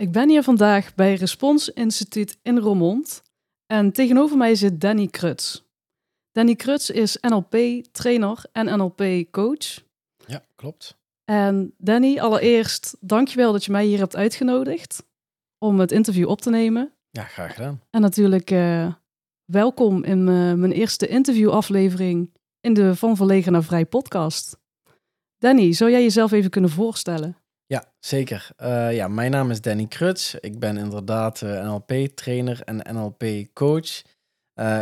Ik ben hier vandaag bij Respons Instituut in Roermond en tegenover mij zit Danny Kruts. Danny Kruts is NLP-trainer en NLP-coach. Ja, klopt. En Danny, allereerst dankjewel dat je mij hier hebt uitgenodigd om het interview op te nemen. Ja, graag gedaan. En natuurlijk uh, welkom in uh, mijn eerste interviewaflevering in de Van Verlegen naar Vrij podcast. Danny, zou jij jezelf even kunnen voorstellen? Ja, zeker. Uh, ja, mijn naam is Danny Kruts. Ik ben inderdaad NLP-trainer en NLP-coach.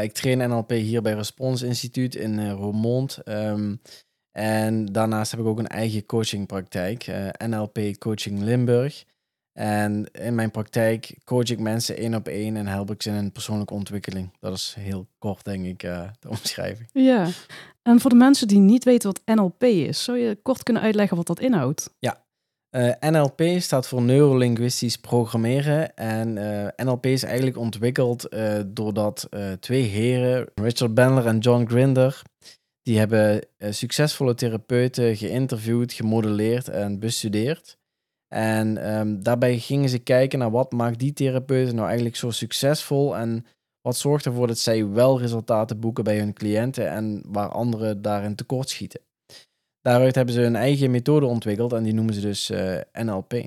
ik train NLP hier bij Respons Instituut in uh, Roermond. Um, en daarnaast heb ik ook een eigen coachingpraktijk, uh, NLP Coaching Limburg. En in mijn praktijk coach ik mensen één op één en help ik ze in een persoonlijke ontwikkeling. Dat is heel kort, denk ik, de omschrijving. Ja, en voor de mensen die niet weten wat NLP is, zou je kort kunnen uitleggen wat dat inhoudt? Ja, uh, NLP staat voor Neurolinguistisch Programmeren. En uh, NLP is eigenlijk ontwikkeld uh, doordat twee heren, Richard Bandler en John Grinder, die hebben succesvolle therapeuten geïnterviewd, gemodelleerd en bestudeerd. En um, daarbij gingen ze kijken naar wat maakt die therapeuten nou eigenlijk zo succesvol en wat zorgt ervoor dat zij wel resultaten boeken bij hun cliënten en waar anderen daarin tekortschieten. Daaruit hebben ze een eigen methode ontwikkeld en die noemen ze dus uh, NLP.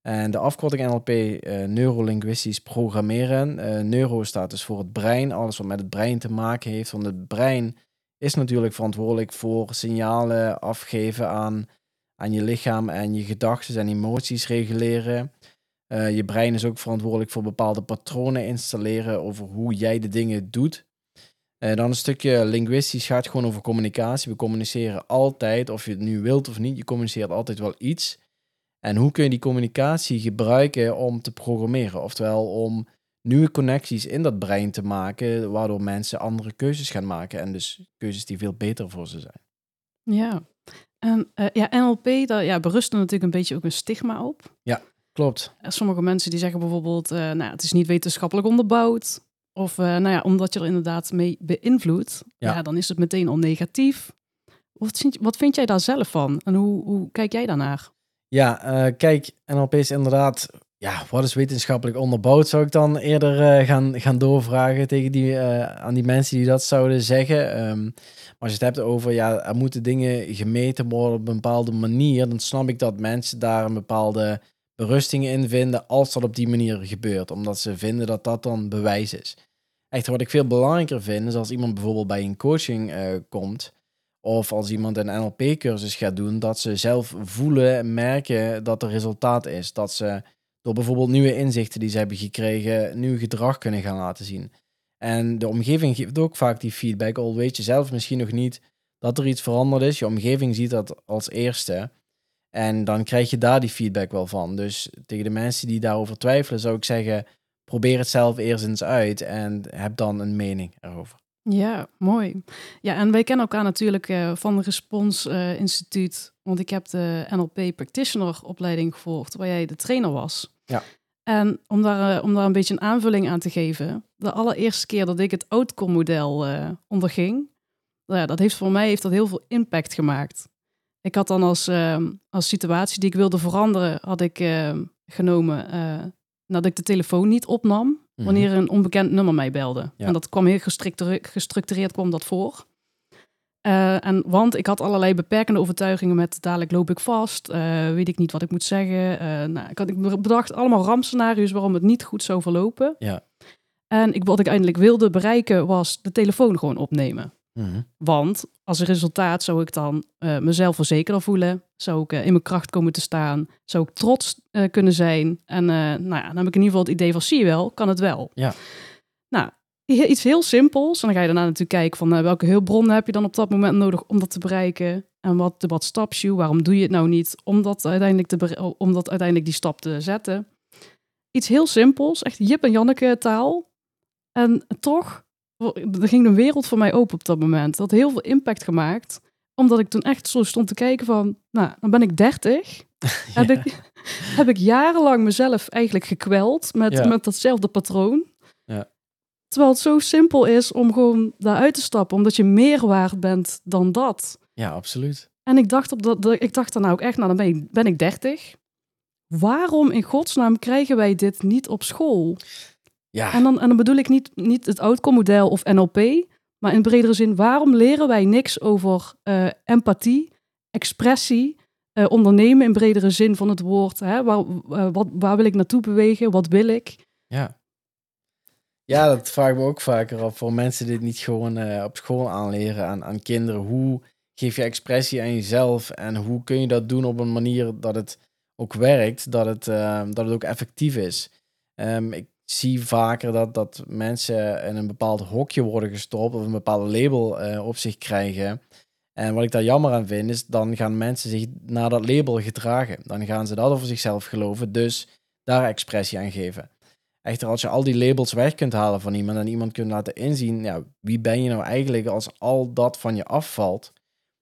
En de afkorting NLP, uh, neurolinguistisch programmeren. Uh, neuro staat dus voor het brein, alles wat met het brein te maken heeft. Want het brein is natuurlijk verantwoordelijk voor signalen afgeven aan, aan je lichaam en je gedachten en emoties reguleren. Je brein is ook verantwoordelijk voor bepaalde patronen installeren over hoe jij de dingen doet. Uh, dan een stukje linguistisch gaat gewoon over communicatie. We communiceren altijd, of je het nu wilt of niet, je communiceert altijd wel iets. En hoe kun je die communicatie gebruiken om te programmeren? Oftewel om nieuwe connecties in dat brein te maken, waardoor mensen andere keuzes gaan maken. En dus keuzes die veel beter voor ze zijn. Ja, en uh, ja, NLP, daar ja, berust er natuurlijk een beetje ook een stigma op. Ja, klopt. Sommige mensen die zeggen bijvoorbeeld, uh, nou, het is niet wetenschappelijk onderbouwd. Of uh, nou ja, omdat je er inderdaad mee beïnvloedt, ja. ja. dan is het meteen al negatief. Wat vind, wat vind jij daar zelf van? En hoe, hoe kijk jij daarnaar? Ja, uh, kijk, NLP is inderdaad ja, wat is wetenschappelijk onderbouwd, zou ik dan eerder uh, gaan, gaan doorvragen tegen die, aan die mensen die dat zouden zeggen. Um, maar als je het hebt over, ja, er moeten dingen gemeten worden op een bepaalde manier, dan snap ik dat mensen daar een bepaalde berusting in vinden als dat op die manier gebeurt. Omdat ze vinden dat dat dan bewijs is. Echt, wat ik veel belangrijker vind, is als iemand bijvoorbeeld bij een coaching uh, komt, of als iemand een NLP-cursus gaat doen, dat ze zelf voelen en merken dat er resultaat is. Dat ze door bijvoorbeeld nieuwe inzichten die ze hebben gekregen, nieuw gedrag kunnen gaan laten zien. En de omgeving geeft ook vaak die feedback, al weet je zelf misschien nog niet dat er iets veranderd is. Je omgeving ziet dat als eerste. En dan krijg je daar die feedback wel van. Dus tegen de mensen die daarover twijfelen, zou ik zeggen: probeer het zelf eerst eens uit en heb dan een mening erover. Ja, mooi. Ja, en wij kennen elkaar natuurlijk uh, van het Respons uh, Instituut. Want ik heb de NLP Practitioner opleiding gevolgd, waar jij de trainer was. Ja. En om daar, uh, om daar een beetje een aanvulling aan te geven. De allereerste keer dat ik het outcome model onderging, nou ja, dat heeft voor mij heeft dat heel veel impact gemaakt. Ik had dan als, als situatie die ik wilde veranderen, had ik genomen dat ik de telefoon niet opnam Mhm. wanneer een onbekend nummer mij belde. En dat kwam heel gestructureerd, gestructureerd kwam dat voor. Uh, en, want ik had allerlei beperkende overtuigingen met dadelijk loop ik vast, uh, weet ik niet wat ik moet zeggen. Uh, nou, ik, had, ik bedacht allemaal rampscenario's waarom het niet goed zou verlopen. Ja. En ik, wat ik eindelijk wilde bereiken was de telefoon gewoon opnemen. Mhm. Want als resultaat zou ik dan uh, mezelf verzekerder voelen. Zou ik uh, in mijn kracht komen te staan. Zou ik trots uh, kunnen zijn. En nou ja, dan heb ik in ieder geval het idee van zie je wel, kan het wel. Ja. Nou, iets heel simpels. En dan ga je daarna natuurlijk kijken van welke hulpbronnen heb je dan op dat moment nodig om dat te bereiken. En wat, wat stops you? Waarom doe je het nou niet? Om dat uiteindelijk, te om dat uiteindelijk die stap te zetten. iets heel simpels, echt Jip en Janneke taal. En toch, er ging een wereld voor mij open op dat moment. Dat had heel veel impact gemaakt. Omdat ik toen echt zo stond te kijken van, nou, dan ben ik 30. heb, ik, heb ik jarenlang mezelf eigenlijk gekweld met, Ja. met datzelfde patroon. Ja. Terwijl het zo simpel is om gewoon daaruit te stappen, omdat je meer waard bent dan dat. Ja, absoluut. En ik dacht, op dat, dat- ik dacht dan nou ook echt, nou dan ben ik, ben ik 30. Waarom in godsnaam krijgen wij dit niet op school? Ja, En dan, en dan bedoel ik niet, niet het outcome-model of NLP, maar in bredere zin, waarom leren wij niks over eh, empathie, expressie, eh, ondernemen in bredere zin van het woord? Hè? Waar, eh, wat, waar wil ik naartoe bewegen? Wat wil ik? ja. Ja, dat vraag ik me ook vaker af. Voor mensen die dit niet gewoon op school aanleren aan, aan kinderen. Hoe geef je expressie aan jezelf? En hoe kun je dat doen op een manier dat het ook werkt? Dat het, dat het ook effectief is? Ehm, ik zie vaker dat, dat mensen in een bepaald hokje worden gestopt. Of een bepaald label eh, op zich krijgen. En wat ik daar jammer aan vind, is dan gaan mensen zich naar dat label gedragen. Dan gaan ze dat over zichzelf geloven. Dus daar expressie aan geven. Echter, als je al die labels weg kunt halen van iemand en iemand kunt laten inzien, ja, wie ben je nou eigenlijk als al dat van je afvalt,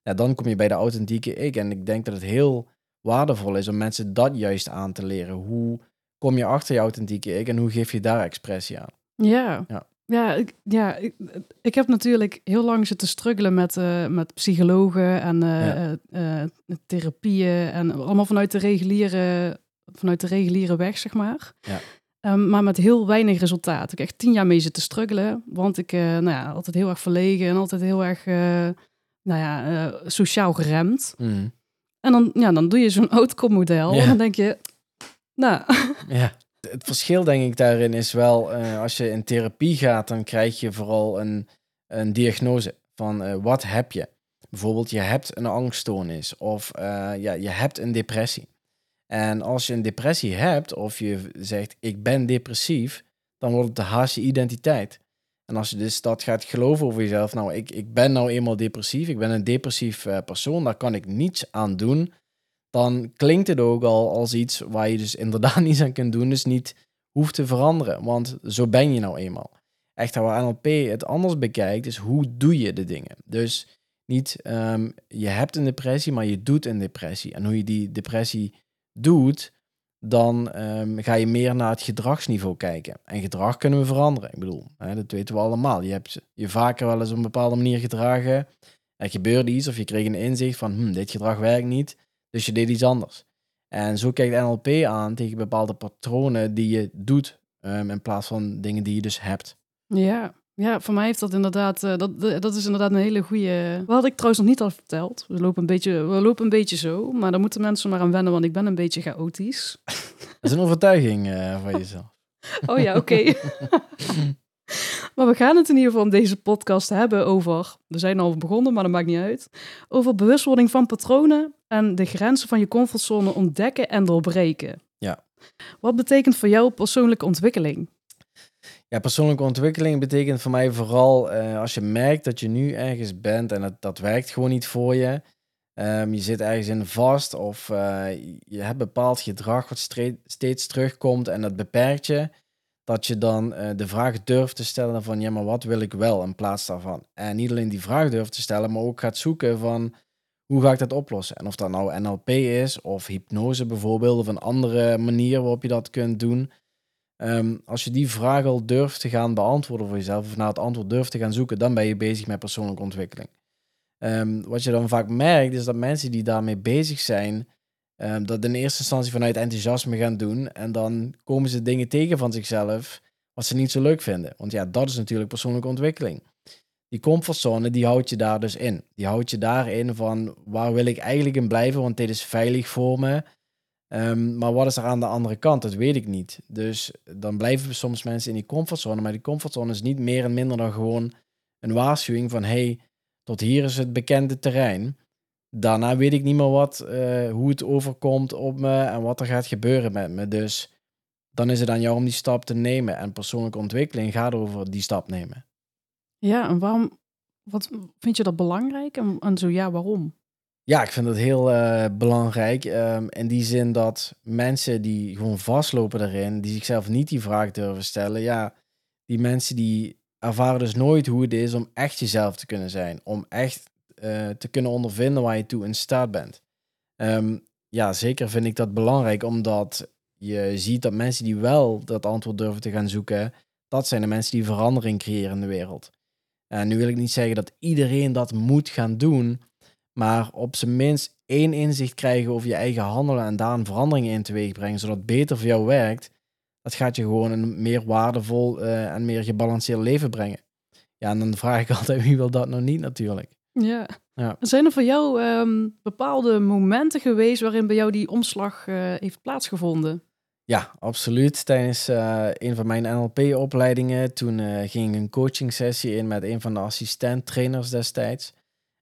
ja, dan kom je bij de authentieke ik. En ik denk dat het heel waardevol is om mensen dat juist aan te leren. Hoe kom je achter je authentieke ik en hoe geef je daar expressie aan? Ja, Ja. ja, ik, ja ik, ik heb natuurlijk heel lang zitten struggelen met, eh, met psychologen en eh, Ja. eh, therapieën en allemaal vanuit de reguliere, vanuit de reguliere weg, zeg maar. Ja. Ehm, maar met heel weinig resultaat. Ik heb echt tien jaar mee zitten struggelen, want ik, nou ja, altijd heel erg verlegen en altijd heel erg, nou ja, sociaal geremd. Mm. En dan, ja, dan doe je zo'n outcome-model Ja. en dan denk je, nou, Ja. Het verschil denk ik daarin is wel, eh, als je in therapie gaat, dan krijg je vooral een, een diagnose van eh, wat heb je. Bijvoorbeeld, je hebt een angststoornis of eh, ja, je hebt een depressie. En als je een depressie hebt of je zegt ik ben depressief, dan wordt het de haast je identiteit. En als je dus dat gaat geloven over jezelf, nou ik, ik ben nou eenmaal depressief, ik ben een depressief persoon, daar kan ik niets aan doen dan klinkt het ook al als iets waar je dus inderdaad niets aan kunt doen, dus niet hoeft te veranderen, want zo ben je nou eenmaal. Echter, waar NLP het anders bekijkt, is hoe doe je de dingen. Dus niet ehm, je hebt een depressie, maar je doet een depressie. En hoe je die depressie doet, dan ehm, ga je meer naar het gedragsniveau kijken. En gedrag kunnen we veranderen. Ik bedoel, hè, dat weten we allemaal. Je hebt je vaker wel eens op een bepaalde manier gedragen. Er gebeurde iets of je kreeg een inzicht van, hm, dit gedrag werkt niet. Dus je deed iets anders. En zo kijkt NLP aan tegen bepaalde patronen die je doet, ehm, in plaats van dingen die je dus hebt. Ja, ja, voor mij heeft dat inderdaad, eh, dat, dat is inderdaad een hele goede. Wat had ik trouwens nog niet al verteld. We lopen een beetje, we lopen een beetje zo, maar daar moeten mensen maar aan wennen, want ik ben een beetje chaotisch. Dat is een overtuiging eh, van jezelf. Oh ja, oké. maar we gaan het in ieder geval in deze podcast hebben over, we zijn al begonnen, maar dat maakt niet uit, over bewustwording van patronen en de grenzen van je comfortzone ontdekken en doorbreken. Ja. Wat betekent voor jou persoonlijke ontwikkeling? Ja, persoonlijke ontwikkeling betekent voor mij vooral eh, als je merkt dat je nu ergens bent en dat, dat werkt gewoon niet voor je. Ehm, je zit ergens in vast of eh, je hebt bepaald gedrag wat steeds terugkomt en dat beperkt je. Dat je dan eh, de vraag durft te stellen van ja, maar wat wil ik wel in plaats daarvan? En niet alleen die vraag durft te stellen, maar ook gaat zoeken van hoe ga ik dat oplossen? En of dat nou NLP is of hypnose bijvoorbeeld of een andere manier waarop je dat kunt doen. Ehm, als je die vraag al durft te gaan beantwoorden voor jezelf, of naar het antwoord durft te gaan zoeken, dan ben je bezig met persoonlijke ontwikkeling. Ehm, wat je dan vaak merkt, is dat mensen die daarmee bezig zijn, ehm, dat in eerste instantie vanuit enthousiasme gaan doen. En dan komen ze dingen tegen van zichzelf wat ze niet zo leuk vinden. Want ja, dat is natuurlijk persoonlijke ontwikkeling. Die comfortzone, die houdt je daar dus in. Die houdt je daarin van waar wil ik eigenlijk in blijven, want dit is veilig voor me. Ehm, maar wat is er aan de andere kant? Dat weet ik niet. Dus dan blijven soms mensen in die comfortzone. Maar die comfortzone is niet meer en minder dan gewoon een waarschuwing van... hey, tot hier is het bekende terrein. Daarna weet ik niet meer wat, eh, hoe het overkomt op me en wat er gaat gebeuren met me. Dus dan is het aan jou om die stap te nemen. En persoonlijke ontwikkeling gaat over die stap nemen. Ja, en waarom, wat vind je dat belangrijk? En, en zo ja, waarom? Ja, ik vind het heel uh, belangrijk. Um, in die zin dat mensen die gewoon vastlopen daarin, die zichzelf niet die vraag durven stellen, ja, die mensen die ervaren dus nooit hoe het is om echt jezelf te kunnen zijn. Om echt uh, te kunnen ondervinden waar je toe in staat bent. Um, ja, zeker vind ik dat belangrijk, omdat je ziet dat mensen die wel dat antwoord durven te gaan zoeken, dat zijn de mensen die verandering creëren in de wereld. En nu wil ik niet zeggen dat iedereen dat moet gaan doen, maar op zijn minst één inzicht krijgen over je eigen handelen en daar een verandering in teweeg brengen, zodat het beter voor jou werkt, dat gaat je gewoon een meer waardevol uh, en meer gebalanceerd leven brengen. Ja, en dan vraag ik altijd wie wil dat nou niet natuurlijk. Ja. ja. Zijn er voor jou um, bepaalde momenten geweest waarin bij jou die omslag uh, heeft plaatsgevonden? Ja, absoluut. Tijdens uh, een van mijn NLP-opleidingen, toen ging ik een coaching sessie in met een van de assistent-trainers destijds.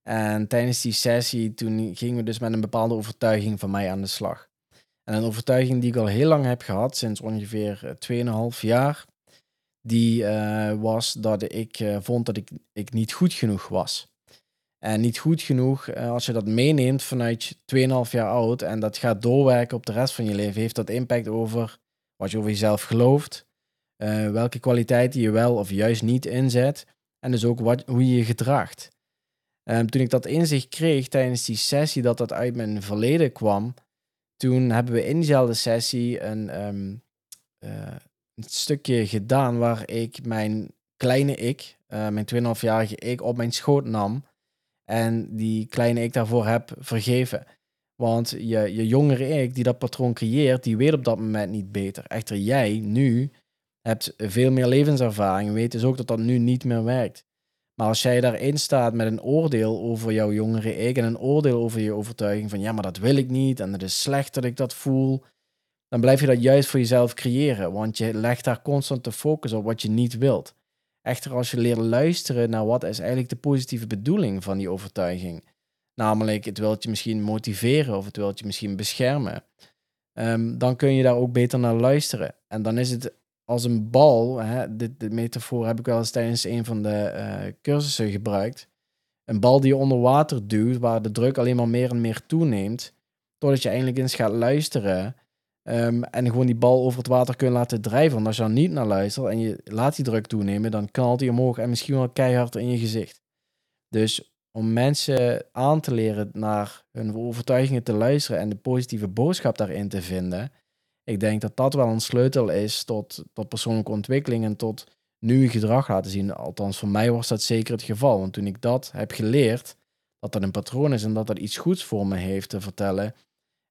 En tijdens die sessie, toen gingen we dus met een bepaalde overtuiging van mij aan de slag. En een overtuiging die ik al heel lang heb gehad, sinds ongeveer 2,5 eh, jaar, die uh, was dat ik vond dat ik, ik niet goed genoeg was. En niet goed genoeg, als je dat meeneemt vanuit 2,5 jaar oud en dat gaat doorwerken op de rest van je leven, heeft dat impact over wat je over jezelf gelooft, welke kwaliteiten je wel of juist niet inzet en dus ook wat, hoe je je gedraagt. Um, toen ik dat inzicht kreeg tijdens die sessie, dat dat uit mijn verleden kwam, toen hebben we in diezelfde sessie een, uh, een stukje gedaan waar ik mijn kleine ik, mijn 2,5-jarige ik, op mijn schoot nam. En die kleine ik daarvoor heb vergeven. Want je, je jongere ik die dat patroon creëert, die weet op dat moment niet beter. Echter jij nu hebt veel meer levenservaring, weet dus ook dat dat nu niet meer werkt. Maar als jij daarin staat met een oordeel over jouw jongere ik en een oordeel over je overtuiging van ja, maar dat wil ik niet en het is slecht dat ik dat voel, dan blijf je dat juist voor jezelf creëren, want je legt daar constant de focus op wat je niet wilt. Echter, als je leert luisteren naar wat is eigenlijk de positieve bedoeling van die overtuiging, namelijk het wil je misschien motiveren of het wil je misschien beschermen, um, dan kun je daar ook beter naar luisteren. En dan is het als een bal, hè, dit, dit metafoor heb ik wel eens tijdens een van de uh, cursussen gebruikt. Een bal die je onder water duwt, waar de druk alleen maar meer en meer toeneemt, totdat je eindelijk eens gaat luisteren um, en gewoon die bal over het water kunt laten drijven. Want als je dan niet naar luistert en je laat die druk toenemen, dan knalt hij omhoog en misschien wel keihard in je gezicht. Dus om mensen aan te leren naar hun overtuigingen te luisteren en de positieve boodschap daarin te vinden, ik denk dat dat wel een sleutel is tot, tot persoonlijke ontwikkeling en tot nu gedrag laten zien. Althans, voor mij was dat zeker het geval. Want toen ik dat heb geleerd, dat dat een patroon is en dat dat iets goeds voor me heeft te vertellen.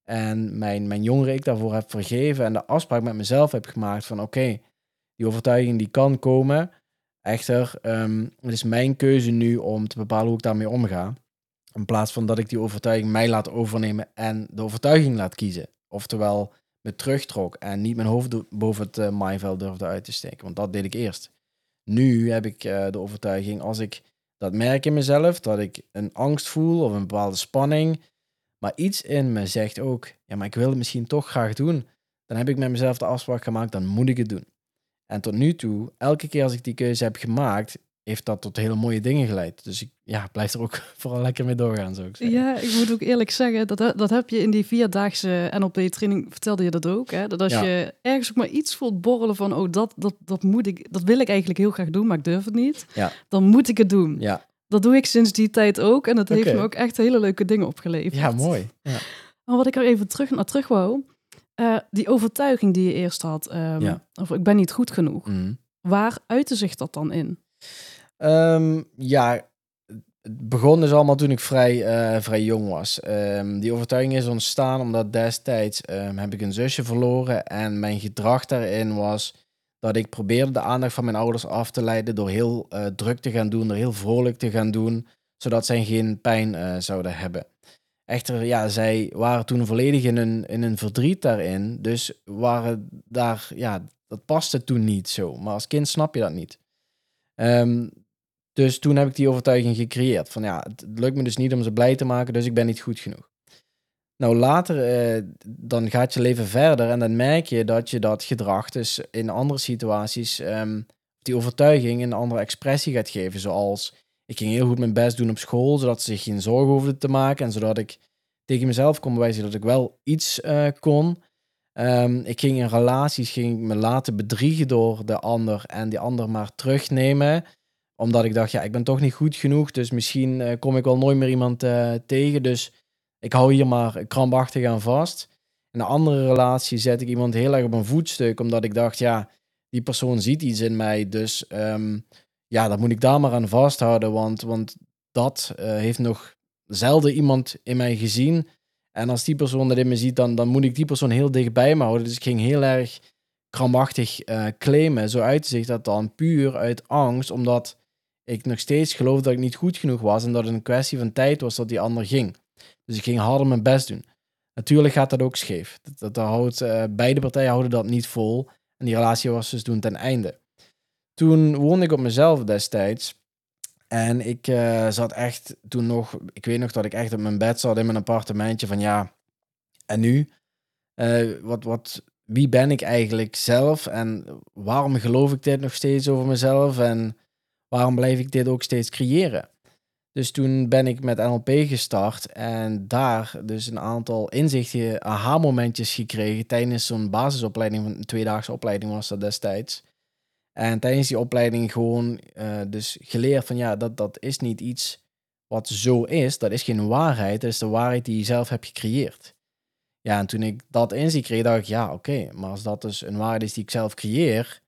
En mijn, mijn jongere ik daarvoor heb vergeven en de afspraak met mezelf heb gemaakt van oké, die overtuiging die kan komen. Echter, um, het is mijn keuze nu om te bepalen hoe ik daarmee omga. In plaats van dat ik die overtuiging mij laat overnemen en de overtuiging laat kiezen. Oftewel, me terugtrok en niet mijn hoofd boven het uh, maaiveld durfde uit te steken. Want dat deed ik eerst. Nu heb ik uh, de overtuiging, als ik dat merk in mezelf, dat ik een angst voel of een bepaalde spanning, maar iets in me zegt ook, ja, maar ik wil het misschien toch graag doen, dan heb ik met mezelf de afspraak gemaakt, dan moet ik het doen. En tot nu toe, elke keer als ik die keuze heb gemaakt, heeft dat tot hele mooie dingen geleid. Dus ik ja, blijf er ook vooral lekker mee doorgaan, zo ik zeggen. Ja, ik moet ook eerlijk zeggen, dat, dat heb je in die vierdaagse NLP-training, vertelde je dat ook, hè? Dat als je ergens ook maar iets voelt borrelen van, oh, dat, dat, dat moet ik, dat wil ik eigenlijk heel graag doen, maar ik durf het niet. Ja. Dan moet ik het doen. Ja. Dat doe ik sinds die tijd ook en dat heeft me ook echt hele leuke dingen opgeleverd. Ja, mooi. Ja. Maar wat ik er even terug naar terug wou, uh, die overtuiging die je eerst had, um, ja. of ik ben niet goed genoeg. Mm. Waar uitte zich dat dan in? Um, ja, het begon dus allemaal toen ik vrij, uh, vrij jong was. Um, die overtuiging is ontstaan omdat destijds heb ik een zusje verloren. En mijn gedrag daarin was dat ik probeerde de aandacht van mijn ouders af te leiden door heel uh, druk te gaan doen, door heel vrolijk te gaan doen, zodat zij geen pijn uh, zouden hebben. Echter, ja, zij waren toen volledig in een, in een verdriet daarin. Dus waren daar, ja, dat paste toen niet zo. Maar als kind snap je dat niet. Um, dus toen heb ik die overtuiging gecreëerd. Van ja, het lukt me dus niet om ze blij te maken, dus ik ben niet goed genoeg. Nou, later eh, dan gaat je leven verder en dan merk je dat je dat gedrag dus in andere situaties, um, die overtuiging een andere expressie gaat geven. Zoals Ik ging heel goed mijn best doen op school, zodat ze zich geen zorgen hoefden te maken. En zodat ik tegen mezelf kon bewijzen dat ik wel iets uh, kon. Um, ik ging in relaties ging me laten bedriegen door de ander en die ander maar terugnemen. Omdat ik dacht, ja, ik ben toch niet goed genoeg. Dus misschien uh, kom ik wel nooit meer iemand tegen. Dus ik hou hier maar krampachtig aan vast. In een andere relatie zet ik iemand heel erg op een voetstuk. Omdat ik dacht, ja, die persoon ziet iets in mij. Dus um, ja, dan moet ik daar maar aan vasthouden. Want, want dat heeft nog zelden iemand in mij gezien. En als die persoon dat in me ziet, dan, dan moet ik die persoon heel dichtbij me houden. Dus ik ging heel erg krampachtig uh, claimen. Zo uit zich dat dan puur uit angst, omdat ik nog steeds geloofde dat ik niet goed genoeg was en dat het een kwestie van tijd was dat die ander ging. Dus ik ging harder mijn best doen. Natuurlijk gaat dat ook scheef. Dat, dat houdt, uh, beide partijen houden dat niet vol. En die relatie was dus toen ten einde. Toen woonde ik op mezelf destijds. En ik uh, zat echt toen nog, ik weet nog dat ik echt op mijn bed zat in mijn appartementje van ja, en nu? Uh, wat, wat, wie ben ik eigenlijk zelf en waarom geloof ik dit nog steeds over mezelf en waarom blijf ik dit ook steeds creëren? Dus toen ben ik met NLP gestart en daar dus een aantal inzichten, aha-momentjes gekregen tijdens zo'n basisopleiding, een tweedaagse opleiding was dat destijds. En tijdens die opleiding gewoon uh, dus geleerd van ja, dat, dat is niet iets wat zo is. Dat is geen waarheid. Dat is de waarheid die je zelf hebt gecreëerd. Ja, en toen ik dat inzicht kreeg, dacht ik ja, oké. maar als dat dus een waarheid is die ik zelf creëer,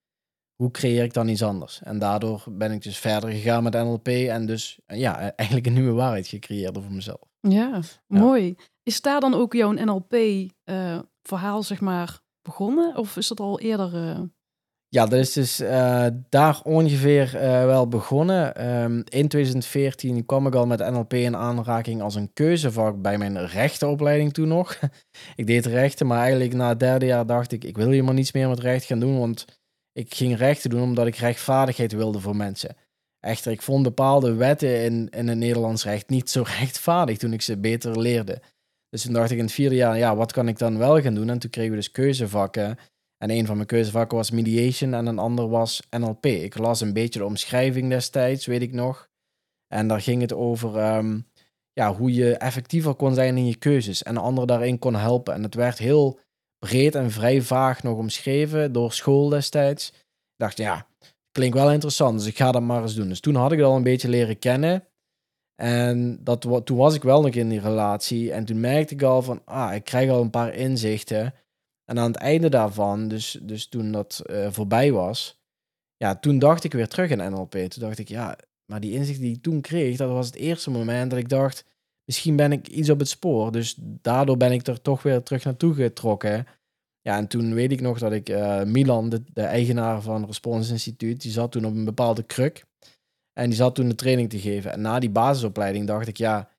hoe creëer ik dan iets anders? En daardoor ben ik dus verder gegaan met NLP en dus ja, eigenlijk een nieuwe waarheid gecreëerd voor mezelf. Ja, mooi. Is daar dan ook jouw NLP-verhaal, uh, zeg maar, begonnen? Of is dat al eerder... Uh... Ja, dat is dus uh, daar ongeveer wel begonnen. Um, in 2014 kwam ik al met NLP in aanraking als een keuzevak bij mijn rechtenopleiding toen nog. ik deed rechten, maar eigenlijk na het derde jaar dacht ik, ik wil helemaal niets meer met recht gaan doen, want ik ging rechten doen omdat ik rechtvaardigheid wilde voor mensen. Echter, ik vond bepaalde wetten in, in het Nederlands recht niet zo rechtvaardig toen ik ze beter leerde. Dus toen dacht ik in het vierde jaar, ja, wat kan ik dan wel gaan doen? En toen kregen we dus keuzevakken. En een van mijn keuzevakken was mediation en een ander was NLP. Ik las een beetje de omschrijving destijds, weet ik nog. En daar ging het over um, ja, hoe je effectiever kon zijn in je keuzes en anderen daarin kon helpen. En het werd heel breed en vrij vaag nog omschreven door school destijds. Ik dacht, ja, klinkt wel interessant, dus ik ga dat maar eens doen. Dus toen had ik het al een beetje leren kennen. En dat, toen was ik wel nog in die relatie. En toen merkte ik al van, ah, ik krijg al een paar inzichten. En aan het einde daarvan, dus, dus toen dat uh, voorbij was, ja, toen dacht ik weer terug in NLP. Toen dacht ik, ja, maar die inzicht die ik toen kreeg, dat was het eerste moment dat ik dacht, misschien ben ik iets op het spoor. Dus daardoor ben ik er toch weer terug naartoe getrokken. Ja, en toen weet ik nog dat ik uh, Milan, de, eigenaar van Response Instituut, die zat toen op een bepaalde kruk. En die zat toen de training te geven. En na die basisopleiding dacht ik, ja,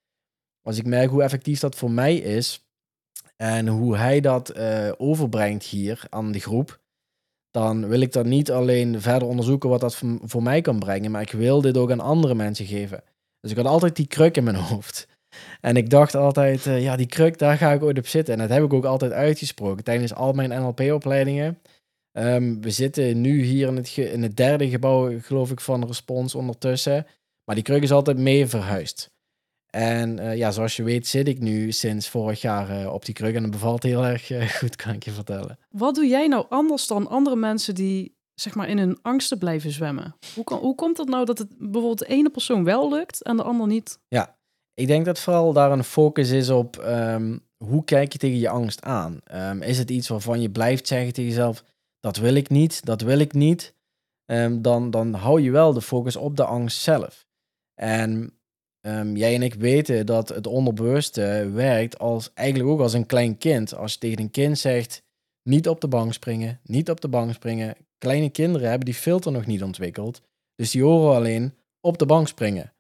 als ik merk hoe effectief dat voor mij is, en hoe hij dat uh, overbrengt hier aan de groep, dan wil ik dat niet alleen verder onderzoeken wat dat voor, mij kan brengen, maar ik wil dit ook aan andere mensen geven. Dus ik had altijd die kruk in mijn hoofd. En ik dacht altijd, uh, ja, die kruk, daar ga ik ooit op zitten. En dat heb ik ook altijd uitgesproken tijdens al mijn NLP-opleidingen. Um, ehm, we zitten nu hier in het, in het derde gebouw, geloof ik, van Respons ondertussen. Maar die kruk is altijd mee verhuisd. En uh, ja, zoals je weet zit ik nu sinds vorig jaar uh, op die kruk en het bevalt heel erg uh, goed, kan ik je vertellen. Wat doe jij nou anders dan andere mensen die zeg maar in hun angsten blijven zwemmen? Hoe, kan, hoe komt het nou dat het bijvoorbeeld de ene persoon wel lukt en de ander niet? Ja, ik denk dat vooral daar een focus is op um, hoe kijk je tegen je angst aan? Um, is het iets waarvan je blijft zeggen tegen jezelf, dat wil ik niet, dat wil ik niet? Um, dan, dan hou je wel de focus op de angst zelf. En jij en ik weten dat het onderbewuste werkt als, eigenlijk ook als een klein kind. Als je tegen een kind zegt, niet op de bank springen, niet op de bank springen. Kleine kinderen hebben die filter nog niet ontwikkeld. Dus die horen alleen op de bank springen.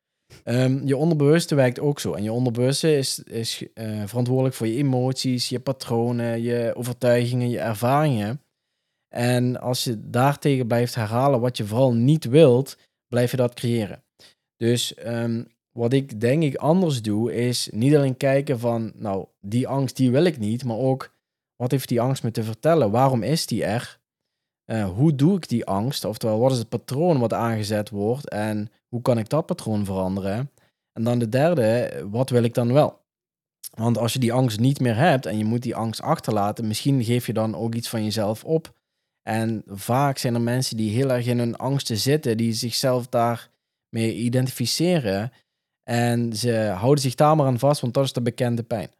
Um, je onderbewuste werkt ook zo. En je onderbewuste is, is uh, verantwoordelijk voor je emoties, je patronen, je overtuigingen, je ervaringen. En als je daartegen blijft herhalen wat je vooral niet wilt, blijf je dat creëren. Dus um, wat ik denk ik anders doe, is niet alleen kijken van, nou, die angst die wil ik niet, maar ook wat heeft die angst me te vertellen? Waarom is die er? eh, hoe doe ik die angst? Oftewel, wat is het patroon wat aangezet wordt en hoe kan ik dat patroon veranderen? En dan de derde, wat wil ik dan wel? Want als je die angst niet meer hebt en je moet die angst achterlaten, misschien geef je dan ook iets van jezelf op. En vaak zijn er mensen die heel erg in hun angsten zitten, die zichzelf daarmee identificeren. En ze houden zich daar maar aan vast, want dat is de bekende pijn.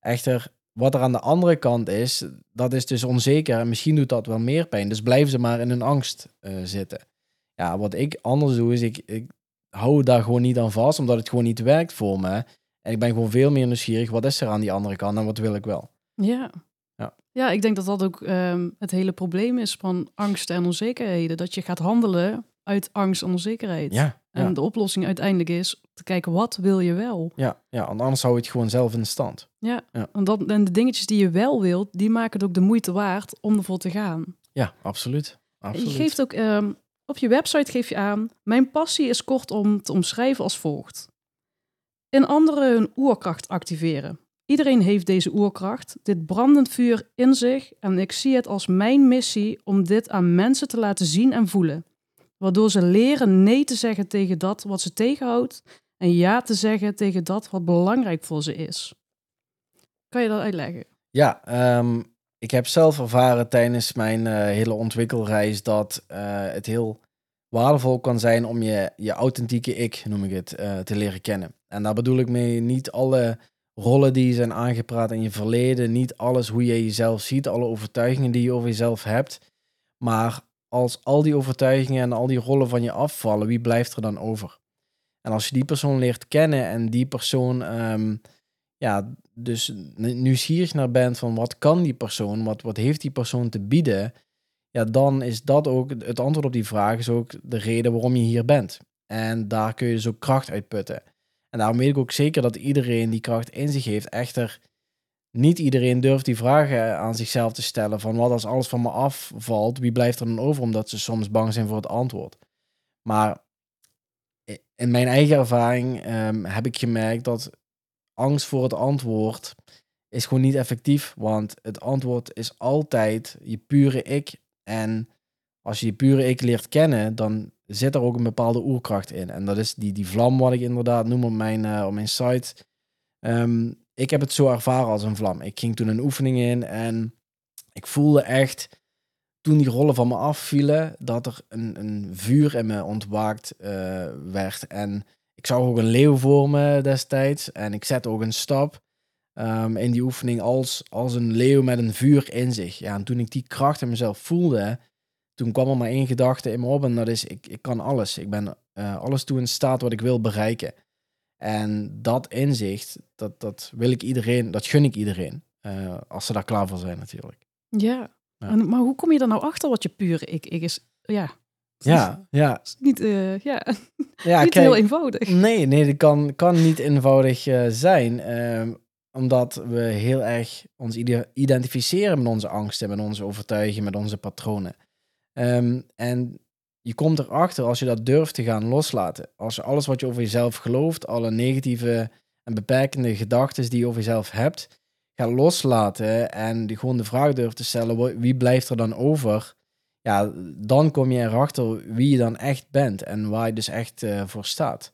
Echter, wat er aan de andere kant is, dat is dus onzeker en misschien doet dat wel meer pijn. Dus blijven ze maar in hun angst uh, zitten. Ja, wat ik anders doe, is ik, ik hou daar gewoon niet aan vast, omdat het gewoon niet werkt voor me. En ik ben gewoon veel meer nieuwsgierig, wat is er aan die andere kant en wat wil ik wel? Ja. Ja, ja ik denk dat dat ook um, het hele probleem is van angst en onzekerheden. Dat je gaat handelen uit angst en onzekerheid. Ja, en ja. de oplossing uiteindelijk is te kijken, wat wil je wel? Ja, ja, anders hou je het gewoon zelf in stand. Ja, Ja. En, dat, en de dingetjes die je wel wilt, die maken het ook de moeite waard om ervoor te gaan. Ja, absoluut. absoluut. Je geeft ook, ehm, op je website geef je aan, mijn passie is kortom te omschrijven als volgt. In anderen hun oerkracht activeren. Iedereen heeft deze oerkracht, dit brandend vuur in zich en ik zie het als mijn missie om dit aan mensen te laten zien en voelen. Waardoor ze leren nee te zeggen tegen dat wat ze tegenhoudt en ja te zeggen tegen dat wat belangrijk voor ze is. Kan je dat uitleggen? Ja, ehm, ik heb zelf ervaren tijdens mijn eh, hele ontwikkelreis dat eh, het heel waardevol kan zijn om je, je authentieke ik, noem ik het, eh, te leren kennen. En daar bedoel ik mee niet alle rollen die je zijn aangepraat in je verleden, niet alles hoe je jezelf ziet, alle overtuigingen die je over jezelf hebt, maar als al die overtuigingen en al die rollen van je afvallen, wie blijft er dan over? En als je die persoon leert kennen en die persoon, ehm, ja, dus nieuwsgierig naar bent van wat kan die persoon, wat, wat heeft die persoon te bieden, ja, dan is dat ook, het antwoord op die vraag is ook de reden waarom je hier bent. En daar kun je dus ook kracht uit putten. En daarom weet ik ook zeker dat iedereen die kracht in zich heeft, echter niet iedereen durft die vragen aan zichzelf te stellen van wat als alles van me afvalt, wie blijft er dan over, omdat ze soms bang zijn voor het antwoord. Maar in mijn eigen ervaring um, heb ik gemerkt dat angst voor het antwoord is gewoon niet effectief, want het antwoord is altijd je pure ik. En als je je pure ik leert kennen, dan zit er ook een bepaalde oerkracht in. En dat is die, die vlam wat ik inderdaad noem op mijn, op mijn site. Um, ik heb het zo ervaren als een vlam. Ik ging toen een oefening in en ik voelde echt, toen die rollen van me afvielen, dat er een, een vuur in me ontwaakt uh, werd. En ik zag ook een leeuw voor me destijds en ik zette ook een stap um, in die oefening als, als een leeuw met een vuur in zich. Ja, en toen ik die kracht in mezelf voelde, toen kwam er maar één gedachte in me op en dat is, ik, ik kan alles. Ik ben uh, alles toe in staat wat ik wil bereiken. En dat inzicht, dat, dat wil ik iedereen, dat gun ik iedereen. Uh, als ze daar klaar voor zijn natuurlijk. Ja, ja. En, maar hoe kom je dan nou achter wat je pure ik, ik is? Ja, ja, ja. Is niet, uh, ja. ja niet kijk, heel eenvoudig. Nee, nee, dat kan, kan niet eenvoudig uh, zijn. Uh, omdat we heel erg ons identificeren met onze angsten, met onze overtuigingen, met onze patronen. Um, en je komt erachter als je dat durft te gaan loslaten. Als je alles wat je over jezelf gelooft, alle negatieve en beperkende gedachten die je over jezelf hebt, gaat loslaten en die gewoon de vraag durft te stellen, wie blijft er dan over? Ja, dan kom je erachter wie je dan echt bent en waar je dus echt uh, voor staat.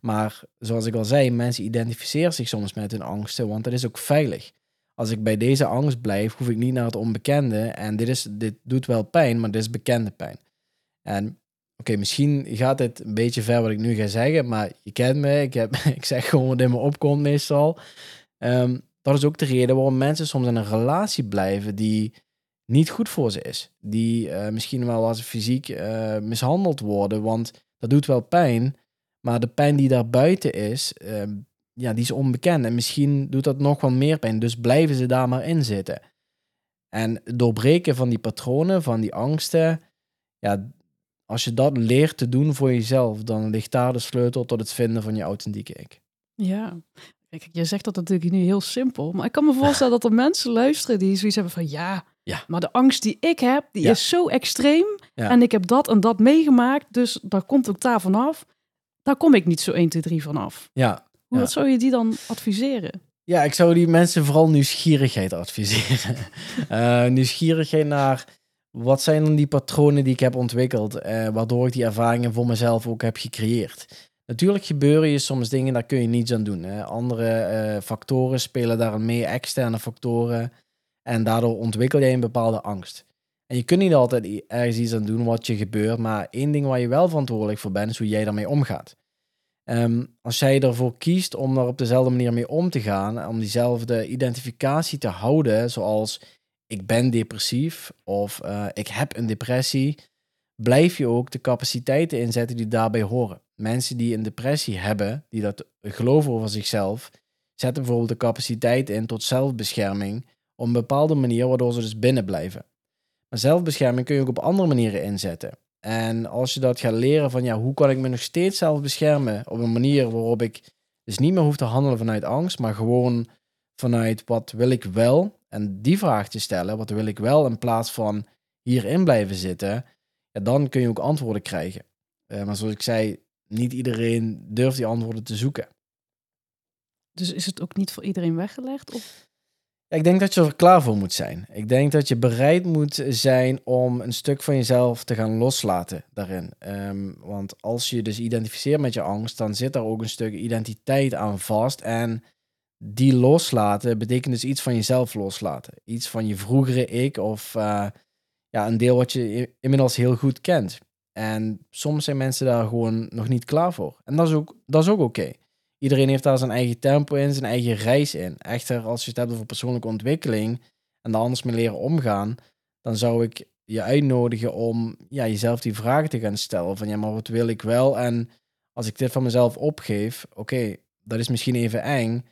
Maar zoals ik al zei, mensen identificeren zich soms met hun angsten, want dat is ook veilig. Als ik bij deze angst blijf, hoef ik niet naar het onbekende. En dit, is, dit doet wel pijn, maar dit is bekende pijn. En oké, misschien gaat dit een beetje ver wat ik nu ga zeggen, maar je kent me, ik, heb, ik zeg gewoon wat in me opkomt meestal. Um, dat is ook de reden waarom mensen soms in een relatie blijven die niet goed voor ze is. Die uh, misschien wel als fysiek uh, mishandeld worden, want dat doet wel pijn. Maar de pijn die daar buiten is, uh, ja, die is onbekend. En misschien doet dat nog wel meer pijn. Dus blijven ze daar maar in zitten. En doorbreken van die patronen, van die angsten, ja, als je dat leert te doen voor jezelf, dan ligt daar de sleutel tot het vinden van je authentieke ik. Ja, kijk, je zegt dat natuurlijk nu heel simpel, maar ik kan me voorstellen dat er mensen luisteren die zoiets hebben van ja, ja. maar de angst die ik heb, die Ja. is zo extreem Ja. en ik heb dat en dat meegemaakt, dus daar komt ook daar vanaf. Daar kom ik niet zo 1, 2, 3 vanaf. Ja. Hoe wat zou je die dan adviseren? ja, ik zou die mensen vooral nieuwsgierigheid adviseren. Eh, nieuwsgierigheid naar wat zijn dan die patronen die ik heb ontwikkeld, eh, waardoor ik die ervaringen voor mezelf ook heb gecreëerd? Natuurlijk gebeuren je soms dingen, daar kun je niets aan doen. Hè. Andere eh, factoren spelen daar mee, externe factoren. En daardoor ontwikkel jij een bepaalde angst. En je kunt niet altijd ergens iets aan doen wat je gebeurt, maar één ding waar je wel verantwoordelijk voor bent, is hoe jij daarmee omgaat. Um, als jij ervoor kiest om daar op dezelfde manier mee om te gaan, om diezelfde identificatie te houden, zoals ik ben depressief of uh, ik heb een depressie, blijf je ook de capaciteiten inzetten die daarbij horen. Mensen die een depressie hebben, die dat geloven over zichzelf, zetten bijvoorbeeld de capaciteit in tot zelfbescherming op een bepaalde manier, waardoor ze dus binnen blijven. Maar zelfbescherming kun je ook op andere manieren inzetten. En als je dat gaat leren van ja, hoe kan ik me nog steeds zelf beschermen op een manier waarop ik dus niet meer hoef te handelen vanuit angst, maar gewoon vanuit wat wil ik wel en die vraag te stellen, wat wil ik wel in plaats van hierin blijven zitten, ja, dan kun je ook antwoorden krijgen. Uh, maar zoals ik zei, niet iedereen durft die antwoorden te zoeken. Dus is het ook niet voor iedereen weggelegd? Of? Ik denk dat je er klaar voor moet zijn. Ik denk dat je bereid moet zijn om een stuk van jezelf te gaan loslaten daarin. Ehm, want als je dus identificeert met je angst, dan zit daar ook een stuk identiteit aan vast. En die loslaten betekent dus iets van jezelf loslaten. Iets van je vroegere ik of uh, ja, een deel wat je inmiddels heel goed kent. En soms zijn mensen daar gewoon nog niet klaar voor. En dat is ook, dat is ook oké. Iedereen heeft daar zijn eigen tempo in, zijn eigen reis in. Echter, als je het hebt over persoonlijke ontwikkeling en daar anders mee leren omgaan, dan zou ik je uitnodigen om ja, jezelf die vragen te gaan stellen. Van ja, maar wat wil ik wel? En als ik dit van mezelf opgeef, oké, dat is misschien even eng,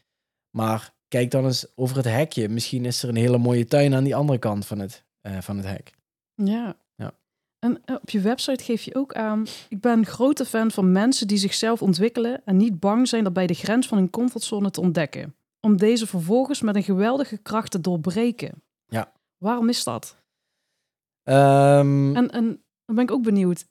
maar kijk dan eens over het hekje. Misschien is er een hele mooie tuin aan die andere kant van het, uh, van het hek. Ja, en eh, op je website geef je ook aan, ik ben een grote fan van mensen die zichzelf ontwikkelen en niet bang zijn dat bij de grens van hun comfortzone te ontdekken. Om deze vervolgens met een geweldige kracht te doorbreken. Ja. Waarom is dat? Um, en, en dan ben ik ook benieuwd.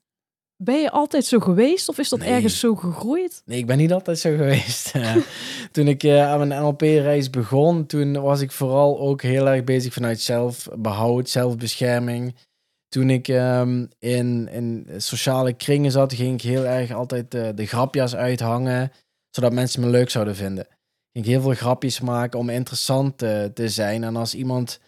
Ben je altijd zo geweest of is dat ergens zo gegroeid? Nee, ik ben niet altijd zo geweest. toen ik uh, aan mijn NLP-reis begon, toen was ik vooral ook heel erg bezig vanuit zelfbehoud, zelfbescherming toen ik um, in, in sociale kringen zat, ging ik heel erg altijd de, grapjas uithangen, zodat mensen me leuk zouden vinden. Ging heel veel grapjes maken om interessant uh, te zijn. En als iemand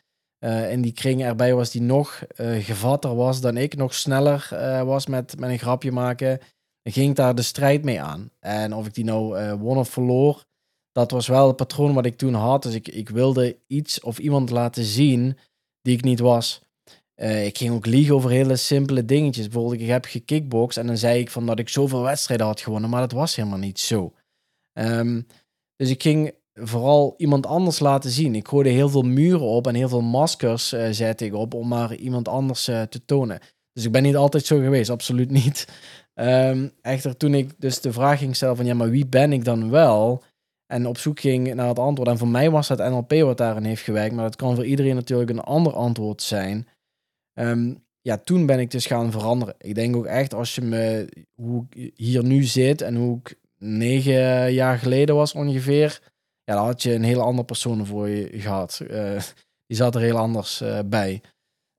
uh, in die kring erbij was die nog uh, gevatter was dan ik, nog sneller was met, met een grapje maken, ging ik daar de strijd mee aan. En of ik die nou won of verloor, dat was wel het patroon wat ik toen had. Dus ik, ik wilde iets of iemand laten zien die ik niet was. Uh, ik ging ook liegen over hele simpele dingetjes. Bijvoorbeeld, ik heb gekickboxd en dan zei ik van dat ik zoveel wedstrijden had gewonnen, maar dat was helemaal niet zo. Um, dus ik ging vooral iemand anders laten zien. Ik gooide heel veel muren op en heel veel maskers uh, zette ik op om maar iemand anders uh, te tonen. Dus ik ben niet altijd zo geweest, absoluut niet. Um, echter, toen ik dus de vraag ging stellen van ja, maar wie ben ik dan wel? En op zoek ging naar het antwoord. En voor mij was het NLP wat daarin heeft gewerkt, maar dat kan voor iedereen natuurlijk een ander antwoord zijn. Um, ja, toen ben ik dus gaan veranderen. Ik denk ook echt, als je me, hoe ik hier nu zit en hoe ik negen jaar geleden was ongeveer, ja, dan had je een hele andere persoon voor je gehad. Uh, die zat er heel anders uh, bij.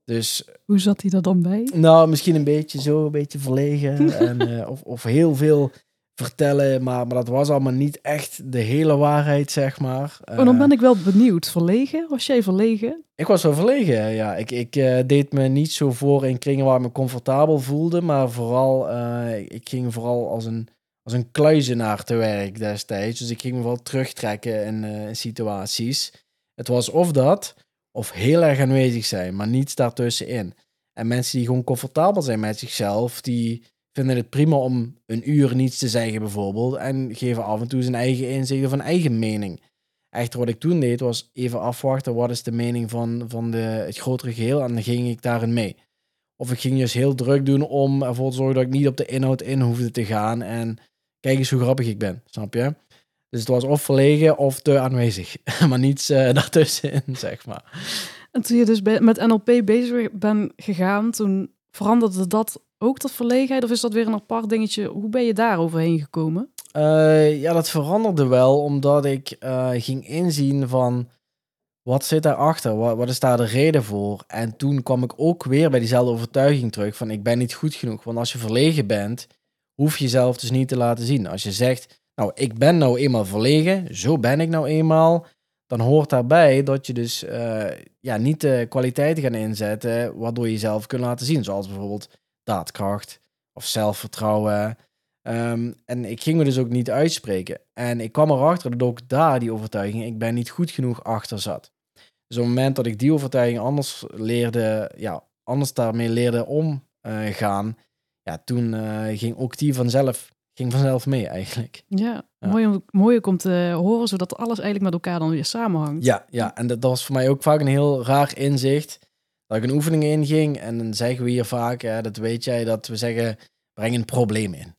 Dus, Hoe zat hij er dan bij? Nou, misschien een beetje zo, een beetje verlegen. en, uh, of, of heel veel vertellen, maar, maar dat was allemaal niet echt de hele waarheid, zeg maar. Oh, dan ben ik wel benieuwd. Verlegen? Was jij verlegen? Ik was wel verlegen, ja. Ik, ik uh, deed me niet zo voor in kringen waar ik me comfortabel voelde, maar vooral, uh, ik ging vooral als een, als een kluizenaar te werk destijds. Dus ik ging me wel terugtrekken in, uh, in situaties. Het was of dat, of heel erg aanwezig zijn, maar niets daartussenin. En mensen die gewoon comfortabel zijn met zichzelf, die vinden het prima om een uur niets te zeggen bijvoorbeeld en geven af en toe zijn eigen inzicht of een eigen mening. Echter, wat ik toen deed, was even afwachten wat is de mening van, van de, het grotere geheel en dan ging ik daarin mee. Of ik ging dus heel druk doen om ervoor te zorgen dat ik niet op de inhoud in hoefde te gaan en kijk eens hoe grappig ik ben, snap je? Dus het was of verlegen of te aanwezig, maar niets uh, daartussenin, zeg maar. En toen je dus met NLP bezig bent gegaan, toen veranderde dat ook tot verlegenheid? Of is dat weer een apart dingetje? Hoe ben je daar overheen gekomen? Uh, ja, dat veranderde wel, omdat ik uh, ging inzien van... wat zit daarachter? Wat, wat is daar de reden voor? En toen kwam ik ook weer bij diezelfde overtuiging terug van ik ben niet goed genoeg. Want als je verlegen bent, hoef je jezelf dus niet te laten zien. Als je zegt, nou ik ben nou eenmaal verlegen, zo ben ik nou eenmaal, dan hoort daarbij dat je dus eh, ja, niet de kwaliteiten gaat inzetten waardoor je jezelf kunt laten zien. Zoals bijvoorbeeld daadkracht of zelfvertrouwen. Ehm, en ik ging me dus ook niet uitspreken. En ik kwam erachter dat ook daar die overtuiging, ik ben niet goed genoeg achter zat. Dus op het moment dat ik die overtuiging anders leerde, ja, anders daarmee leerde omgaan, ja, toen uh, ging ook die vanzelf, ging vanzelf mee eigenlijk. Ja, ja. Mooi, mooi om te horen, zodat alles eigenlijk met elkaar dan weer samenhangt. Ja, ja. en dat, dat was voor mij ook vaak een heel raar inzicht. Dat ik een oefening inging en dan zeggen we hier vaak, ja, dat weet jij, dat we zeggen, breng een probleem in.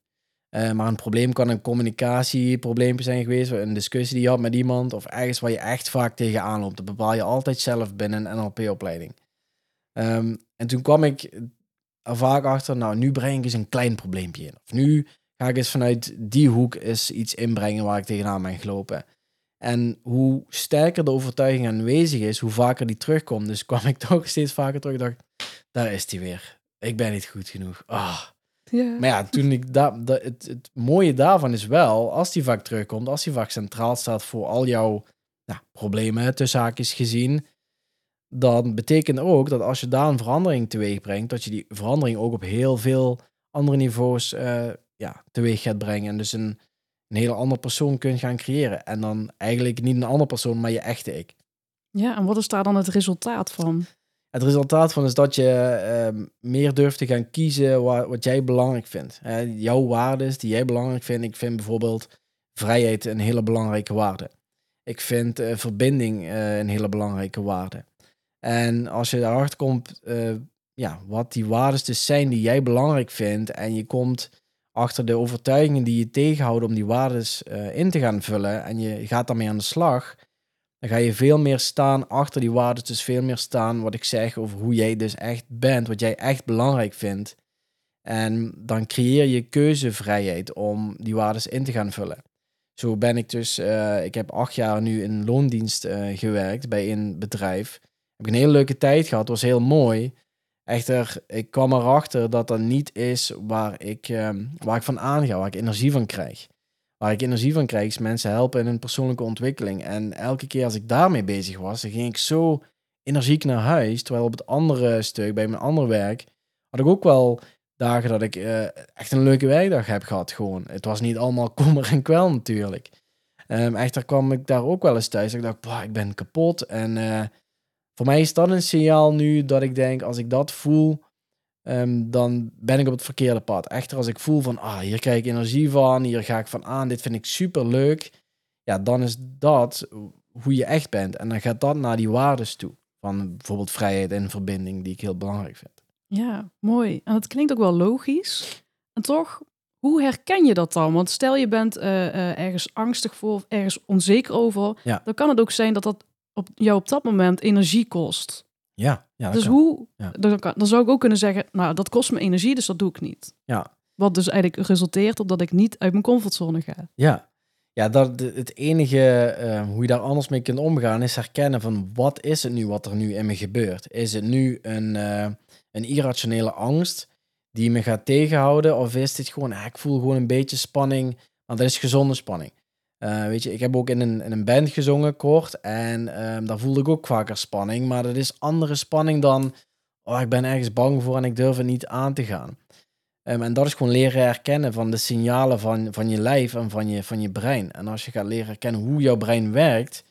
Uh, maar een probleem kan een communicatieprobleem zijn geweest, een discussie die je had met iemand, of ergens waar je echt vaak tegenaan loopt. Dat bepaal je altijd zelf binnen een NLP-opleiding. Um, en toen kwam ik er vaak achter, nou, nu breng ik eens een klein probleempje in. Of nu ga ik eens vanuit die hoek eens iets inbrengen waar ik tegenaan ben gelopen. En hoe sterker de overtuiging aanwezig is, hoe vaker die terugkomt. Dus kwam ik toch steeds vaker terug. dacht, daar is die weer. Ik ben niet goed genoeg. Ah. Ja. Maar ja, toen ik da, het, het mooie daarvan is wel, als die vaak terugkomt, als die vaak centraal staat voor al jouw nou, problemen, tussen haakjes gezien, dan betekent ook dat als je daar een verandering teweeg brengt, dat je die verandering ook op heel veel andere niveaus uh, ja, teweeg gaat brengen. En dus een, een hele andere persoon kunt gaan creëren. En dan eigenlijk niet een andere persoon, maar je echte ik. Ja, en wat is daar dan het resultaat van? Het resultaat van is dat je uh, meer durft te gaan kiezen wat, wat jij belangrijk vindt. Uh, jouw waarden die jij belangrijk vindt. Ik vind bijvoorbeeld vrijheid een hele belangrijke waarde. Ik vind uh, verbinding uh, een hele belangrijke waarde. En als je daarachter komt, uh, ja, wat die waarden dus zijn die jij belangrijk vindt, en je komt achter de overtuigingen die je tegenhouden om die waarden uh, in te gaan vullen, en je gaat daarmee aan de slag, dan ga je veel meer staan achter die waarden, dus veel meer staan wat ik zeg over hoe jij dus echt bent, wat jij echt belangrijk vindt. En dan creëer je keuzevrijheid om die waarden in te gaan vullen. Zo ben ik dus, uh, ik heb acht jaar nu in loondienst uh, gewerkt bij een bedrijf. Heb ik een hele leuke tijd gehad, was heel mooi. Echter, ik kwam erachter dat dat niet is waar ik, um, waar ik van aanga, waar ik energie van krijg. Waar ik energie van krijg is mensen helpen in hun persoonlijke ontwikkeling. En elke keer als ik daarmee bezig was, dan ging ik zo energiek naar huis. Terwijl op het andere stuk, bij mijn andere werk, had ik ook wel dagen dat ik uh, echt een leuke werkdag heb gehad. Gewoon. Het was niet allemaal kommer en kwel natuurlijk. Um, echter kwam ik daar ook wel eens thuis. Ik dacht, ik ben kapot. En uh, voor mij is dat een signaal nu dat ik denk, als ik dat voel, um, dan ben ik op het verkeerde pad. Echter, als ik voel van, ah, hier krijg ik energie van, hier ga ik van aan, dit vind ik super leuk. Ja, dan is dat hoe je echt bent. En dan gaat dat naar die waardes toe. Van bijvoorbeeld vrijheid en verbinding, die ik heel belangrijk vind. Ja, mooi. En het klinkt ook wel logisch. En toch, hoe herken je dat dan? Want stel je bent uh, uh, ergens angstig voor of ergens onzeker over, ja. dan kan het ook zijn dat dat op jou op dat moment energie kost. Ja, ja dus hoe, ja. Dan, kan, dan zou ik ook kunnen zeggen, nou, dat kost me energie, dus dat doe ik niet. Ja. Wat dus eigenlijk resulteert op dat ik niet uit mijn comfortzone ga. Ja, ja dat, het enige uh, hoe je daar anders mee kunt omgaan is herkennen van wat is het nu wat er nu in me gebeurt. Is het nu een, uh, een irrationele angst die me gaat tegenhouden of is dit gewoon, ah, ik voel gewoon een beetje spanning, want dat is gezonde spanning. Uh, weet je, ik heb ook in een, een band gezongen kort en um, daar voelde ik ook vaker spanning, maar dat is andere spanning dan, oh, ik ben ergens bang voor en ik durf het niet aan te gaan. Um, en dat is gewoon leren herkennen van de signalen van, van je lijf en van je, van je brein. En als je gaat leren herkennen hoe jouw brein werkt,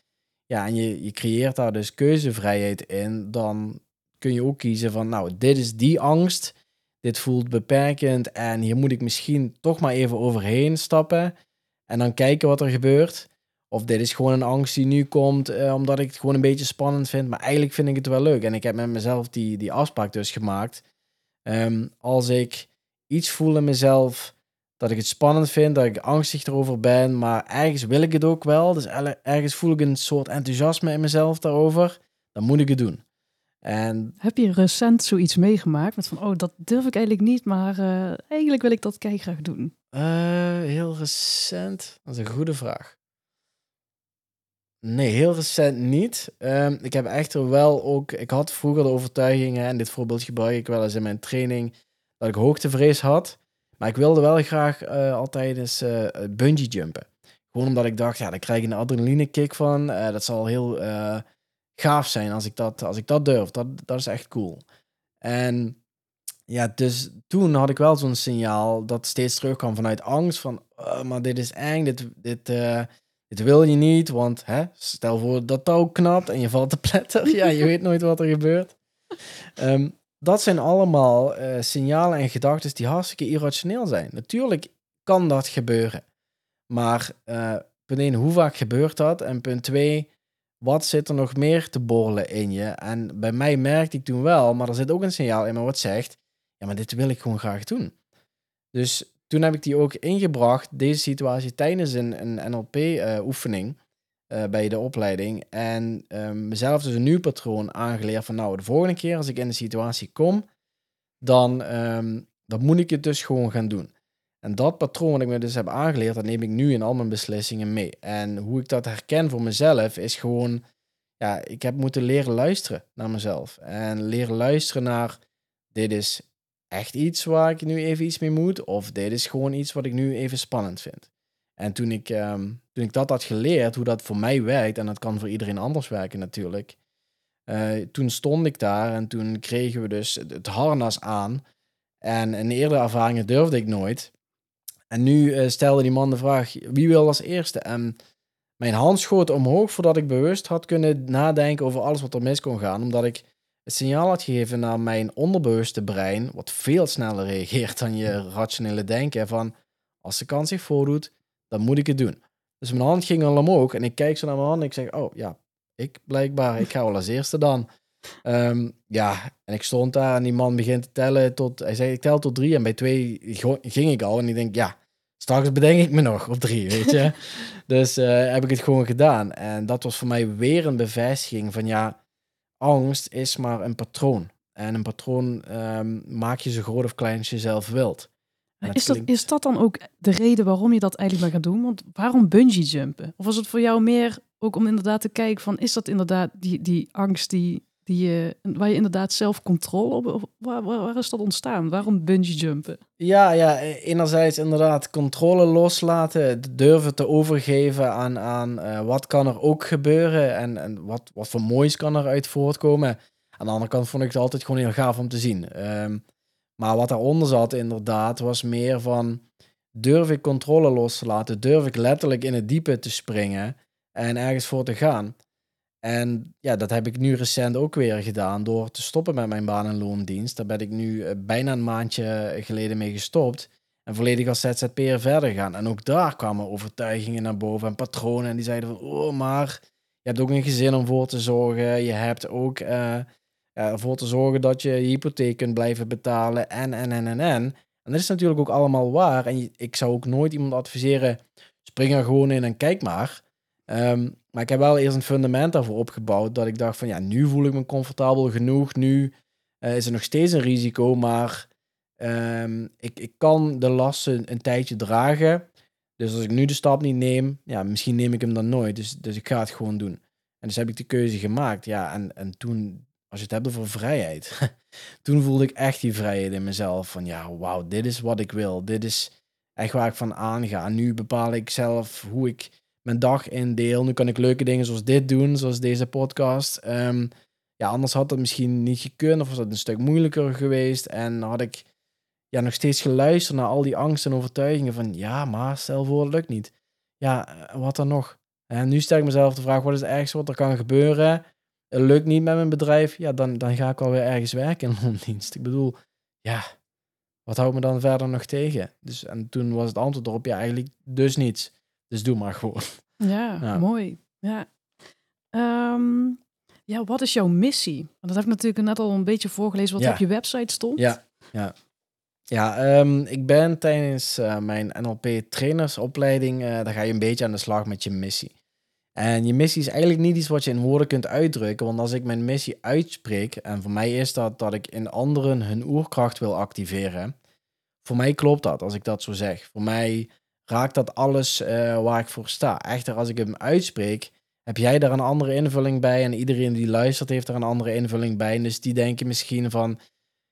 ja, en je, je creëert daar dus keuzevrijheid in, dan kun je ook kiezen van, nou, dit is die angst, dit voelt beperkend en hier moet ik misschien toch maar even overheen stappen en dan kijken wat er gebeurt. Of dit is gewoon een angst die nu komt uh, omdat ik het gewoon een beetje spannend vind. Maar eigenlijk vind ik het wel leuk. En ik heb met mezelf die, die afspraak dus gemaakt. Um, als ik iets voel in mezelf dat ik het spannend vind, dat ik angstig erover ben, maar ergens wil ik het ook wel. Dus ergens voel ik een soort enthousiasme in mezelf daarover. Dan moet ik het doen. En... Heb je recent zoiets meegemaakt met van, oh, dat durf ik eigenlijk niet, maar uh, eigenlijk wil ik dat graag doen? Uh, heel recent? Dat is een goede vraag. Nee, heel recent niet. Ehm, ik heb echter wel ook... Ik had vroeger de overtuigingen, en dit voorbeeld gebruik ik wel eens in mijn training, dat ik hoogtevrees had. Maar ik wilde wel graag uh, altijd eens uh, bungee jumpen. Gewoon omdat ik dacht, ja, daar krijg ik een adrenaline kick van. Dat zal heel gaaf zijn als ik dat, als ik dat durf. Dat, dat is echt cool. En ja, dus toen had ik wel zo'n signaal dat steeds terugkwam vanuit angst van, oh, maar dit is eng, dit, dit, dit wil je niet, want hè, stel voor dat touw knapt en je valt te pletter. Ja, je weet nooit wat er gebeurt. Um, dat zijn allemaal uh, signalen en gedachten die hartstikke irrationeel zijn. Natuurlijk kan dat gebeuren. Maar uh, punt 1, hoe vaak gebeurt dat? En punt 2, wat zit er nog meer te borrelen in je? En bij mij merkte ik toen wel, maar er zit ook een signaal in me wat zegt: ja, maar dit wil ik gewoon graag doen. Dus toen heb ik die ook ingebracht, deze situatie, tijdens een, een NLP-oefening uh, uh, bij de opleiding. En uh, mezelf dus een nieuw patroon aangeleerd van nou, de volgende keer als ik in de situatie kom, dan, um, dan moet ik het dus gewoon gaan doen. En dat patroon wat ik me dus heb aangeleerd, dat neem ik nu in al mijn beslissingen mee. En hoe ik dat herken voor mezelf, is gewoon, ja, ik heb moeten leren luisteren naar mezelf. En leren luisteren naar, dit is echt iets waar ik nu even iets mee moet, of dit is gewoon iets wat ik nu even spannend vind. En toen ik, um, toen ik dat had geleerd, hoe dat voor mij werkt, en dat kan voor iedereen anders werken natuurlijk, uh, toen stond ik daar en toen kregen we dus het harnas aan. En in eerdere ervaringen durfde ik nooit. En nu uh, stelde die man de vraag, wie wil als eerste? En mijn hand schoot omhoog voordat ik bewust had kunnen nadenken over alles wat er mis kon gaan, omdat ik het signaal had gegeven naar mijn onderbewuste brein, wat veel sneller reageert dan je rationele denken, van als de kans zich voordoet, dan moet ik het doen. Dus mijn hand ging al omhoog en ik kijk zo naar mijn hand en ik zeg, oh ja, ik blijkbaar, ik ga wel als eerste dan. Um, ja, en ik stond daar en die man begint te tellen tot, hij zei, ik tel tot drie en bij twee ging ik al en ik denk, ja, straks bedenk ik me nog op drie, weet je. dus uh, heb ik het gewoon gedaan en dat was voor mij weer een bevestiging van, ja, angst is maar een patroon. En een patroon um, maak je zo groot of klein als je zelf wilt. Is dat, is dat dan ook de reden waarom je dat eigenlijk maar gaat doen? Want waarom bungee jumpen? Of was het voor jou meer ook om inderdaad te kijken van... is dat inderdaad die, die angst die, die waar je inderdaad zelf controle op... Waar, is dat ontstaan? Waarom bungee jumpen? Ja, ja, enerzijds inderdaad controle loslaten, durven te overgeven aan, aan uh, wat kan er ook gebeuren en, en wat, wat voor moois kan er uit voortkomen. Aan de andere kant vond ik het altijd gewoon heel gaaf om te zien. Um, maar wat daaronder zat inderdaad was meer van durf ik controle los te laten, durf ik letterlijk in het diepe te springen en ergens voor te gaan. En ja, dat heb ik nu recent ook weer gedaan door te stoppen met mijn baan- en loondienst. Daar ben ik nu eh, bijna een maandje geleden mee gestopt. En volledig als ZZP'er verder gaan. En ook daar kwamen overtuigingen naar boven en patronen. En die zeiden van, oh, maar je hebt ook een gezin om voor te zorgen. Je hebt ook uh, ervoor te zorgen dat je je hypotheek kunt blijven betalen. En, en, en, en, en. En dat is natuurlijk ook allemaal waar. En ik zou ook nooit iemand adviseren, spring er gewoon in en kijk maar. Um, maar ik heb wel eerst een fundament daarvoor opgebouwd. Dat ik dacht van ja, nu voel ik me comfortabel genoeg. Nu uh, is er nog steeds een risico. Maar um, ik, ik kan de lasten een tijdje dragen. Dus als ik nu de stap niet neem, ja, misschien neem ik hem dan nooit. Dus, dus ik ga het gewoon doen. En dus heb ik de keuze gemaakt. Ja, en, en toen, als je het hebt over vrijheid. toen voelde ik echt die vrijheid in mezelf. Van ja, wauw, dit is wat ik wil. Dit is echt waar ik van aanga. Nu bepaal ik zelf hoe ik mijn dag indeel. Nu kan ik leuke dingen zoals dit doen, zoals deze podcast. Um, ja, anders had dat misschien niet gekund of was het een stuk moeilijker geweest. En had ik ja, nog steeds geluisterd naar al die angsten en overtuigingen van ja, maar stel voor, het lukt niet. Ja, eh, wat dan nog? En nu stel ik mezelf de vraag, wat is het ergste wat er kan gebeuren? Het lukt niet met mijn bedrijf, ja, dan, dan ga ik alweer ergens werken in loondienst. Ik bedoel, ja, wat houdt me dan verder nog tegen? Dus, en toen was het antwoord erop, ja, eigenlijk dus niets. Dus doe maar gewoon. Ja, mooi. Ja. Um, ja, wat is jouw missie? Want dat heb ik natuurlijk net al een beetje voorgelezen wat op je website stond. Ja, ja. Ja, um, ik ben tijdens uh, mijn NLP trainersopleiding, uh, daar ga je een beetje aan de slag met je missie. En je missie is eigenlijk niet iets wat je in woorden kunt uitdrukken, want als ik mijn missie uitspreek, en voor mij is dat dat ik in anderen hun oerkracht wil activeren, voor mij klopt dat als ik dat zo zeg. Voor mij raakt dat alles uh, waar ik voor sta. Echter, als ik hem uitspreek heb jij daar een andere invulling bij? En iedereen die luistert heeft er een andere invulling bij. dus die denken misschien van,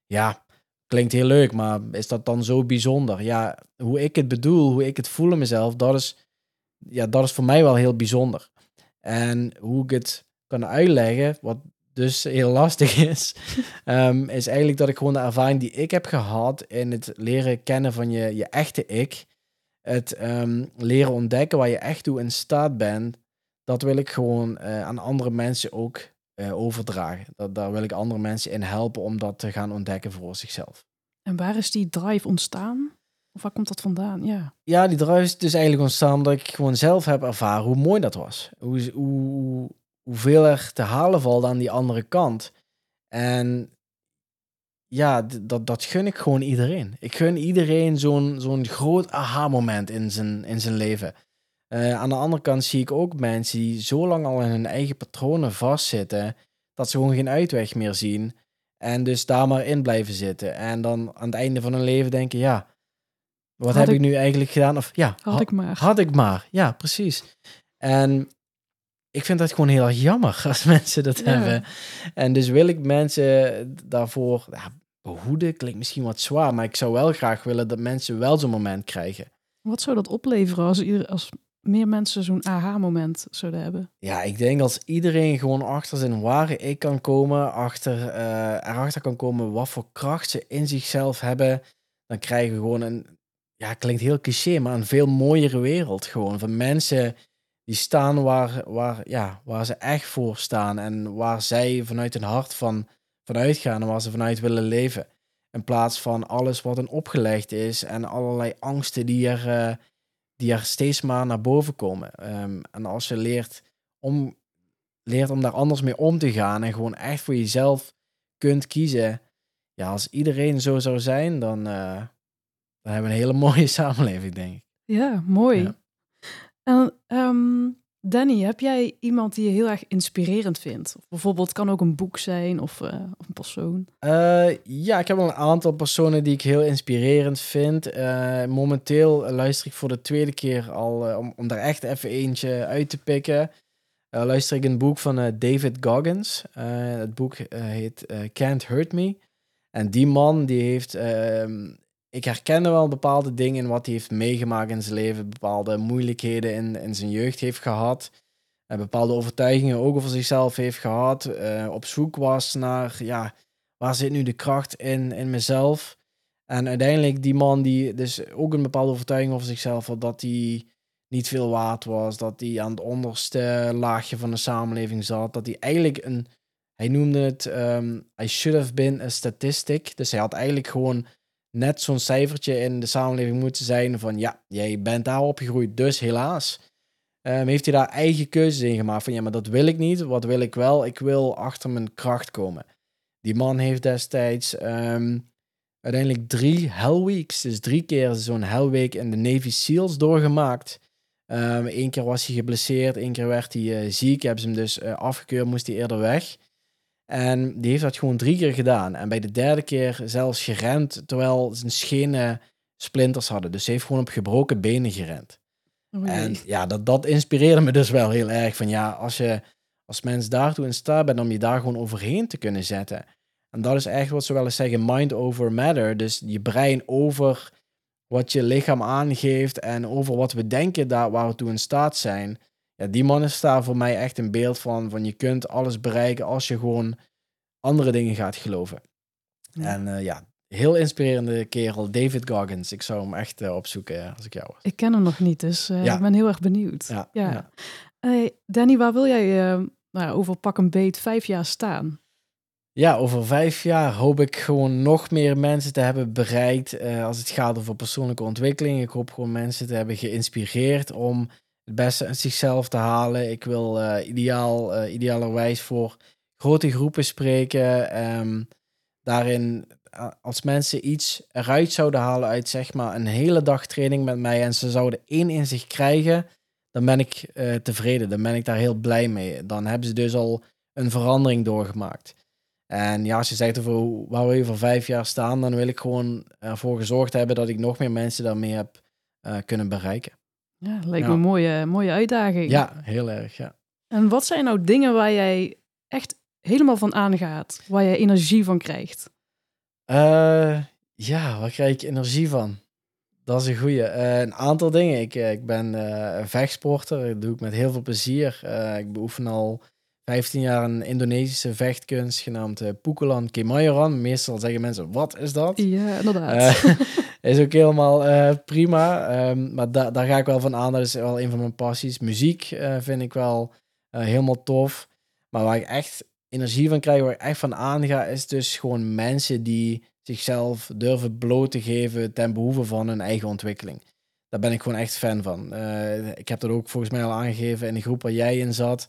ja, klinkt heel leuk, maar is dat dan zo bijzonder? Ja, hoe ik het bedoel, hoe ik het voel in mezelf, dat is, ja, dat is voor mij wel heel bijzonder. En hoe ik het kan uitleggen, wat dus heel lastig is, um, is eigenlijk dat ik gewoon de ervaring die ik heb gehad in het leren kennen van je, je echte ik, het um, leren ontdekken waar je echt toe in staat bent, dat wil ik gewoon uh, aan andere mensen ook uh, overdragen. Dat, daar wil ik andere mensen in helpen om dat te gaan ontdekken voor zichzelf. En waar is die drive ontstaan? Of waar komt dat vandaan? Ja, ja die drive is dus eigenlijk ontstaan omdat ik gewoon zelf heb ervaren hoe mooi dat was. Hoe, hoe, hoeveel er te halen valt aan die andere kant. En ja, dat, dat gun ik gewoon iedereen. Ik gun iedereen zo'n zo'n groot aha-moment in zijn, in zijn leven. Uh, aan de andere kant zie ik ook mensen die zo lang al in hun eigen patronen vastzitten, dat ze gewoon geen uitweg meer zien. En dus daar maar in blijven zitten. En dan aan het einde van hun leven denken, ja, wat heb ik, nu eigenlijk gedaan? Of ja, had ik maar. Had ik maar, ja, precies. En ik vind dat gewoon heel erg jammer als mensen dat hebben. En dus wil ik mensen daarvoor ja, behoeden, klinkt misschien wat zwaar, maar ik zou wel graag willen dat mensen wel zo'n moment krijgen. Wat zou dat opleveren als, als meer mensen zo'n aha-moment zouden hebben? Ja, ik denk als iedereen gewoon achter zijn ware ik kan komen, achter, uh, erachter kan komen wat voor kracht ze in zichzelf hebben, dan krijgen we gewoon een, ja, klinkt heel cliché, maar een veel mooiere wereld gewoon. Van mensen die staan waar, waar, ja, waar ze echt voor staan en waar zij vanuit hun hart van, vanuit gaan en waar ze vanuit willen leven. In plaats van alles wat hen opgelegd is en allerlei angsten die er, uh, die er steeds maar naar boven komen. Um, en als je leert om, leert om daar anders mee om te gaan en gewoon echt voor jezelf kunt kiezen. Ja, als iedereen zo zou zijn, dan, uh, dan hebben we een hele mooie samenleving, denk ik. Ja, mooi. Ja. En um, Danny, heb jij iemand die je heel erg inspirerend vindt? Of bijvoorbeeld kan ook een boek zijn of, of een persoon. Uh, ja, ik heb wel een aantal personen die ik heel inspirerend vind. Uh, momenteel luister ik voor de tweede keer al, om, om daar echt even eentje uit te pikken. luister ik een boek van David Goggins. het boek heet Can't Hurt Me. En die man die heeft ehm, ik herkende wel bepaalde dingen in wat hij heeft meegemaakt in zijn leven, bepaalde moeilijkheden in, in zijn jeugd heeft gehad, en bepaalde overtuigingen ook over zichzelf heeft gehad, uh, op zoek was naar, ja, waar zit nu de kracht in, in mezelf? En uiteindelijk die man die dus ook een bepaalde overtuiging over zichzelf had, dat hij niet veel waard was, dat hij aan het onderste laagje van de samenleving zat, dat hij eigenlijk een, hij noemde het, um, I should have been a statistic, dus hij had eigenlijk gewoon net zo'n cijfertje in de samenleving moeten zijn van ja, jij bent daar opgegroeid, dus helaas. Um, heeft hij daar eigen keuzes in gemaakt van ja, maar dat wil ik niet. Wat wil ik wel? Ik wil achter mijn kracht komen. Die man heeft destijds ehm, uiteindelijk drie Hell Weeks, dus drie keer zo'n Hell Week in de Navy SEALs doorgemaakt. Eén keer was hij geblesseerd, één keer werd hij uh, ziek, hebben ze hem dus uh, afgekeurd, moest hij eerder weg. En die heeft dat gewoon drie keer gedaan. En bij de derde keer zelfs gerend, terwijl zijn schenen splinters hadden. Dus ze heeft gewoon op gebroken benen gerend. Oh en ja, dat, dat inspireerde me dus wel heel erg. Van ja, als je als mens daartoe in staat bent om je daar gewoon overheen te kunnen zetten. En dat is echt wat ze wel eens zeggen, mind over matter. Dus je brein over wat je lichaam aangeeft en over wat we denken daar waar we toe in staat zijn ja, die man is daar voor mij echt een beeld van, van je kunt alles bereiken als je gewoon andere dingen gaat geloven. En uh, ja, heel inspirerende kerel, David Goggins. Ik zou hem echt uh, opzoeken als ik jou was. Ik ken hem nog niet, dus uh, ja. ik ben heel erg benieuwd. Ja, ja. Hey, Danny, waar wil jij nou, over pak een beet vijf jaar staan? Ja, over vijf jaar hoop ik gewoon nog meer mensen te hebben bereikt als het gaat over persoonlijke ontwikkeling. Ik hoop gewoon mensen te hebben geïnspireerd om het beste uit zichzelf te halen. Ik wil uh, ideaal, uh, idealerwijs voor grote groepen spreken. Um, daarin, uh, als mensen iets eruit zouden halen uit zeg maar een hele dag training met mij en ze zouden één inzicht krijgen, dan ben ik tevreden. Dan ben ik daar heel blij mee. Dan hebben ze dus al een verandering doorgemaakt. En ja, als je zegt over waar wil je voor vijf jaar staan, dan wil ik gewoon ervoor gezorgd hebben dat ik nog meer mensen daarmee heb kunnen bereiken. Ja, lijkt me een mooie, mooie uitdaging. Ja, heel erg, ja. En wat zijn nou dingen waar jij echt helemaal van aangaat? Waar je energie van krijgt? Uh, ja, waar krijg ik energie van? Dat is een goeie. Uh, een aantal dingen. Ik, ik ben uh, vechtsporter. Dat doe ik met heel veel plezier. ik beoefen al 15 jaar een Indonesische vechtkunst genaamd Pukulan Kemayoran. Meestal zeggen mensen, wat is dat? Ja, inderdaad. Is ook helemaal uh, prima. Um, maar da daar ga ik wel van aan. Dat is wel een van mijn passies. Muziek vind ik wel helemaal tof. Maar waar ik echt energie van krijg, waar ik echt van aanga, is dus gewoon mensen die zichzelf durven bloot te geven ten behoeve van hun eigen ontwikkeling. Daar ben ik gewoon echt fan van. ik heb dat ook volgens mij al aangegeven in de groep waar jij in zat.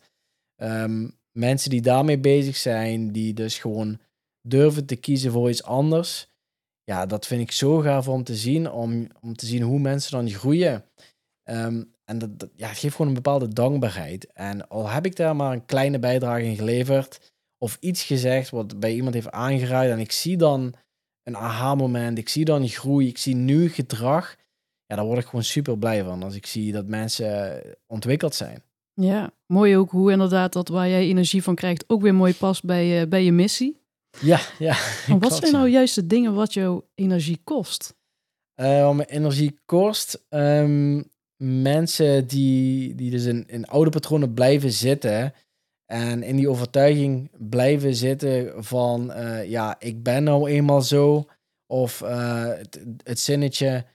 Um, mensen die daarmee bezig zijn, die dus gewoon durven te kiezen voor iets anders. Ja, dat vind ik zo gaaf om te zien, om, om te zien hoe mensen dan groeien. Um, en dat, ja, geeft gewoon een bepaalde dankbaarheid. En al heb ik daar maar een kleine bijdrage in geleverd, of iets gezegd wat bij iemand heeft aangeraaid, en ik zie dan een aha-moment, ik zie dan groei, ik zie nu gedrag, ja, daar word ik gewoon super blij van als ik zie dat mensen ontwikkeld zijn. Ja, mooi ook hoe inderdaad dat waar jij energie van krijgt ook weer mooi past bij, uh, bij je missie. Ja, ja. Maar wat zijn nou juist de dingen wat jouw energie kost? Uh, wat mijn energie kost? Um, mensen die, die dus in, in oude patronen blijven zitten en in die overtuiging blijven zitten van uh, ja, ik ben nou eenmaal zo. Of het, het zinnetje,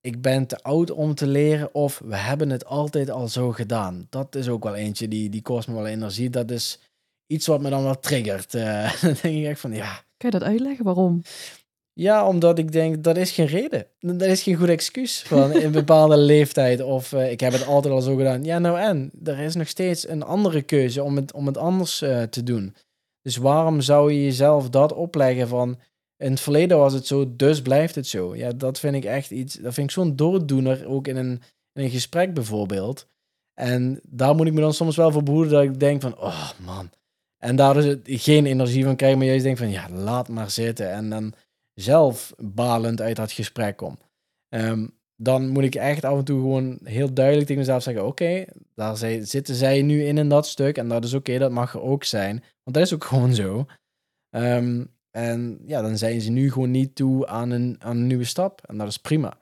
ik ben te oud om te leren of we hebben het altijd al zo gedaan. Dat is ook wel eentje die, die kost me wel energie. Dat is iets wat me dan wel triggert. Uh, dan denk ik echt van ja. Kan je dat uitleggen? Waarom? Ja, omdat ik denk dat is geen reden. Dat is geen goed excuus van in een bepaalde leeftijd. Of uh, ik heb het altijd al zo gedaan. Ja, nou en? Er is nog steeds een andere keuze om het, om het anders uh, te doen. Dus waarom zou je jezelf dat opleggen van in het verleden was het zo, dus blijft het zo. Ja, dat vind ik echt iets, dat vind ik zo'n dooddoener, ook in een, in een gesprek bijvoorbeeld. En daar moet ik me dan soms wel voor behoeden dat ik denk van, oh man. En daar is het geen energie van krijgen, maar juist denk van, ja, laat maar zitten. En dan zelf balend uit dat gesprek kom. Um, dan moet ik echt af en toe gewoon heel duidelijk tegen mezelf zeggen: Oké, daar zitten zij nu in in dat stuk. En dat is oké, dat mag er ook zijn. Want dat is ook gewoon zo. Um, en ja, dan zijn ze nu gewoon niet toe aan een, aan een nieuwe stap. En dat is prima.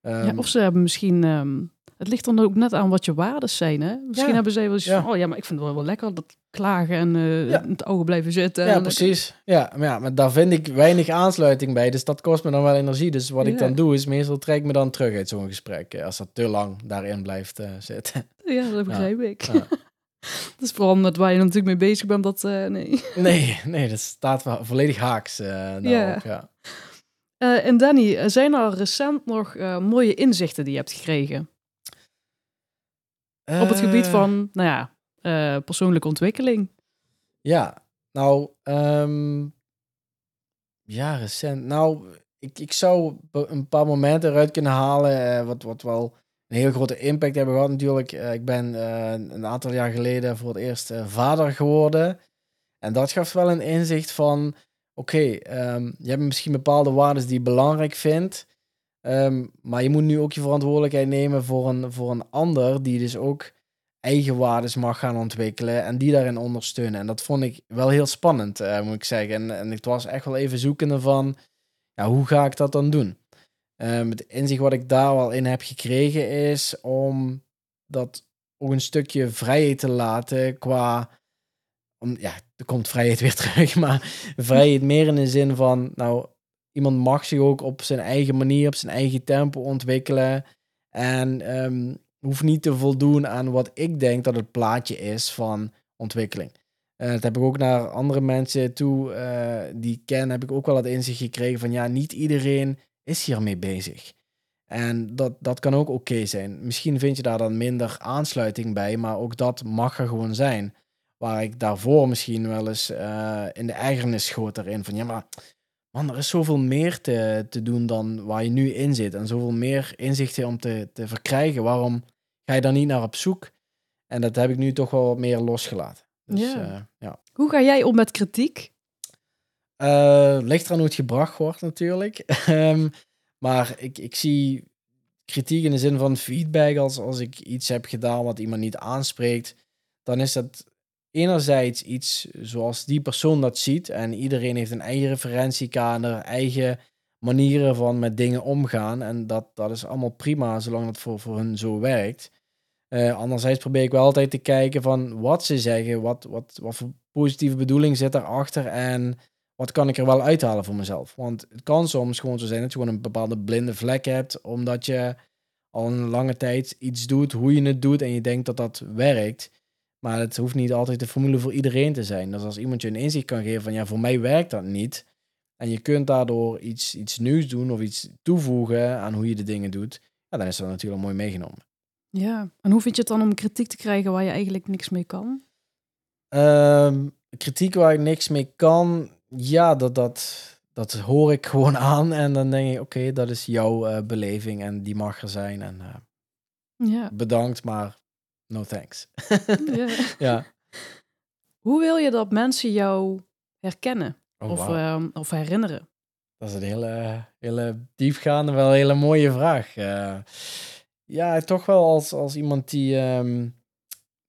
ja, ehm, of ze hebben misschien... Ehm, het ligt dan ook net aan wat je waarden zijn, hè? Misschien hebben ze wel eens ja. oh ja, maar ik vind het wel, wel lekker dat klagen en uh, ja. het ogen blijven zitten. Ja, precies. Ja maar, ja, maar daar vind ik weinig aansluiting bij. Dus dat kost me dan wel energie. Dus wat ik dan doe, is meestal trek ik me dan terug uit zo'n gesprek. Eh, als dat te lang daarin blijft uh, zitten. Ja, dat begrijp ik. Dat is vooral met waar je natuurlijk mee bezig bent, dat uh, nee. Nee, nee, dat staat volledig haaks ja. ja. En Danny, zijn er recent nog mooie inzichten die je hebt gekregen? Op het gebied van, nou ja, persoonlijke ontwikkeling. Ja, nou, um, ja, recent. Nou, ik, ik zou een paar momenten eruit kunnen halen, wat, wat wel een heel grote impact hebben gehad natuurlijk. Ik ben een aantal jaar geleden voor het eerst vader geworden. En dat gaf wel een inzicht van, oké, okay, um, je hebt misschien bepaalde waarden die je belangrijk vindt. Um, maar je moet nu ook je verantwoordelijkheid nemen voor een, voor een ander die dus ook eigen waarden mag gaan ontwikkelen en die daarin ondersteunen. En dat vond ik wel heel spannend, moet ik zeggen. En, en het was echt wel even zoekende van, ja, hoe ga ik dat dan doen? Um, het inzicht wat ik daar wel in heb gekregen is om dat ook een stukje vrijheid te laten qua. Om, ja, er komt vrijheid weer terug, maar vrijheid meer in de zin van, nou, iemand mag zich ook op zijn eigen manier, op zijn eigen tempo ontwikkelen. En um, hoeft niet te voldoen aan wat ik denk dat het plaatje is van ontwikkeling. Uh, dat heb ik ook naar andere mensen toe uh, die ik ken, heb ik ook wel het inzicht gekregen van ja, niet iedereen is hiermee bezig. En dat, dat kan ook oké zijn. Misschien vind je daar dan minder aansluiting bij, maar ook dat mag er gewoon zijn. Waar ik daarvoor misschien wel eens uh, in de ergernis schoot erin van ja, maar man, er is zoveel meer te, te doen dan waar je nu in zit. En zoveel meer inzichten om te, te verkrijgen. Waarom ga je daar niet naar op zoek? En dat heb ik nu toch wel wat meer losgelaten. Dus, ja. Uh, ja. Hoe ga jij om met kritiek? Uh, ligt eraan hoe het gebracht wordt natuurlijk. Ehm, maar ik, ik zie kritiek in de zin van feedback als, als ik iets heb gedaan wat iemand niet aanspreekt. dan is dat enerzijds iets zoals die persoon dat ziet. En iedereen heeft een eigen referentiekader, eigen manieren van met dingen omgaan. En dat, dat is allemaal prima, zolang het voor, voor hun zo werkt. Uh, anderzijds probeer ik wel altijd te kijken van wat ze zeggen, wat, wat, wat voor positieve bedoeling zit daarachter en wat kan ik er wel uithalen voor mezelf. Want het kan soms gewoon zo zijn dat je gewoon een bepaalde blinde vlek hebt, omdat je al een lange tijd iets doet, hoe je het doet en je denkt dat dat werkt. Maar het hoeft niet altijd de formule voor iedereen te zijn. Dus als iemand je een inzicht kan geven van ja, voor mij werkt dat niet. En je kunt daardoor iets, iets nieuws doen of iets toevoegen aan hoe je de dingen doet. Ja, dan is dat natuurlijk mooi meegenomen. Ja, en hoe vind je het dan om kritiek te krijgen waar je eigenlijk niks mee kan? Um, kritiek waar ik niks mee kan, ja, dat, dat, dat hoor ik gewoon aan. En dan denk ik, oké, dat is jouw uh, beleving en die mag er zijn. En uh, ja. bedankt, maar no thanks. ja. ja. Hoe wil je dat mensen jou herkennen oh, of, wow. uh, of herinneren? Dat is een hele, hele diepgaande, wel een hele mooie vraag. Uh, ja, toch wel als, als iemand die, um,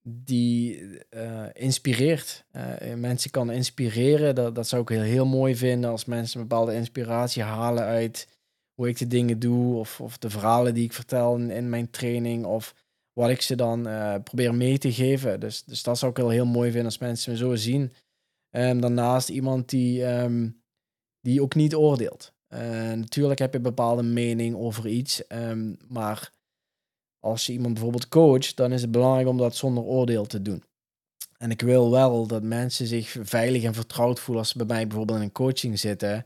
die uh, inspireert. Uh, mensen kan inspireren. Dat, dat zou ik heel, heel mooi vinden als mensen een bepaalde inspiratie halen uit hoe ik de dingen doe. Of, of de verhalen die ik vertel in, in mijn training. Of wat ik ze dan uh, probeer mee te geven. Dus, dus dat zou ik heel, heel mooi vinden als mensen me zo zien. En daarnaast iemand die, um, die ook niet oordeelt. natuurlijk heb je een bepaalde mening over iets. Um, maar als je iemand bijvoorbeeld coacht, dan is het belangrijk om dat zonder oordeel te doen. En ik wil wel dat mensen zich veilig en vertrouwd voelen als ze bij mij bijvoorbeeld in een coaching zitten.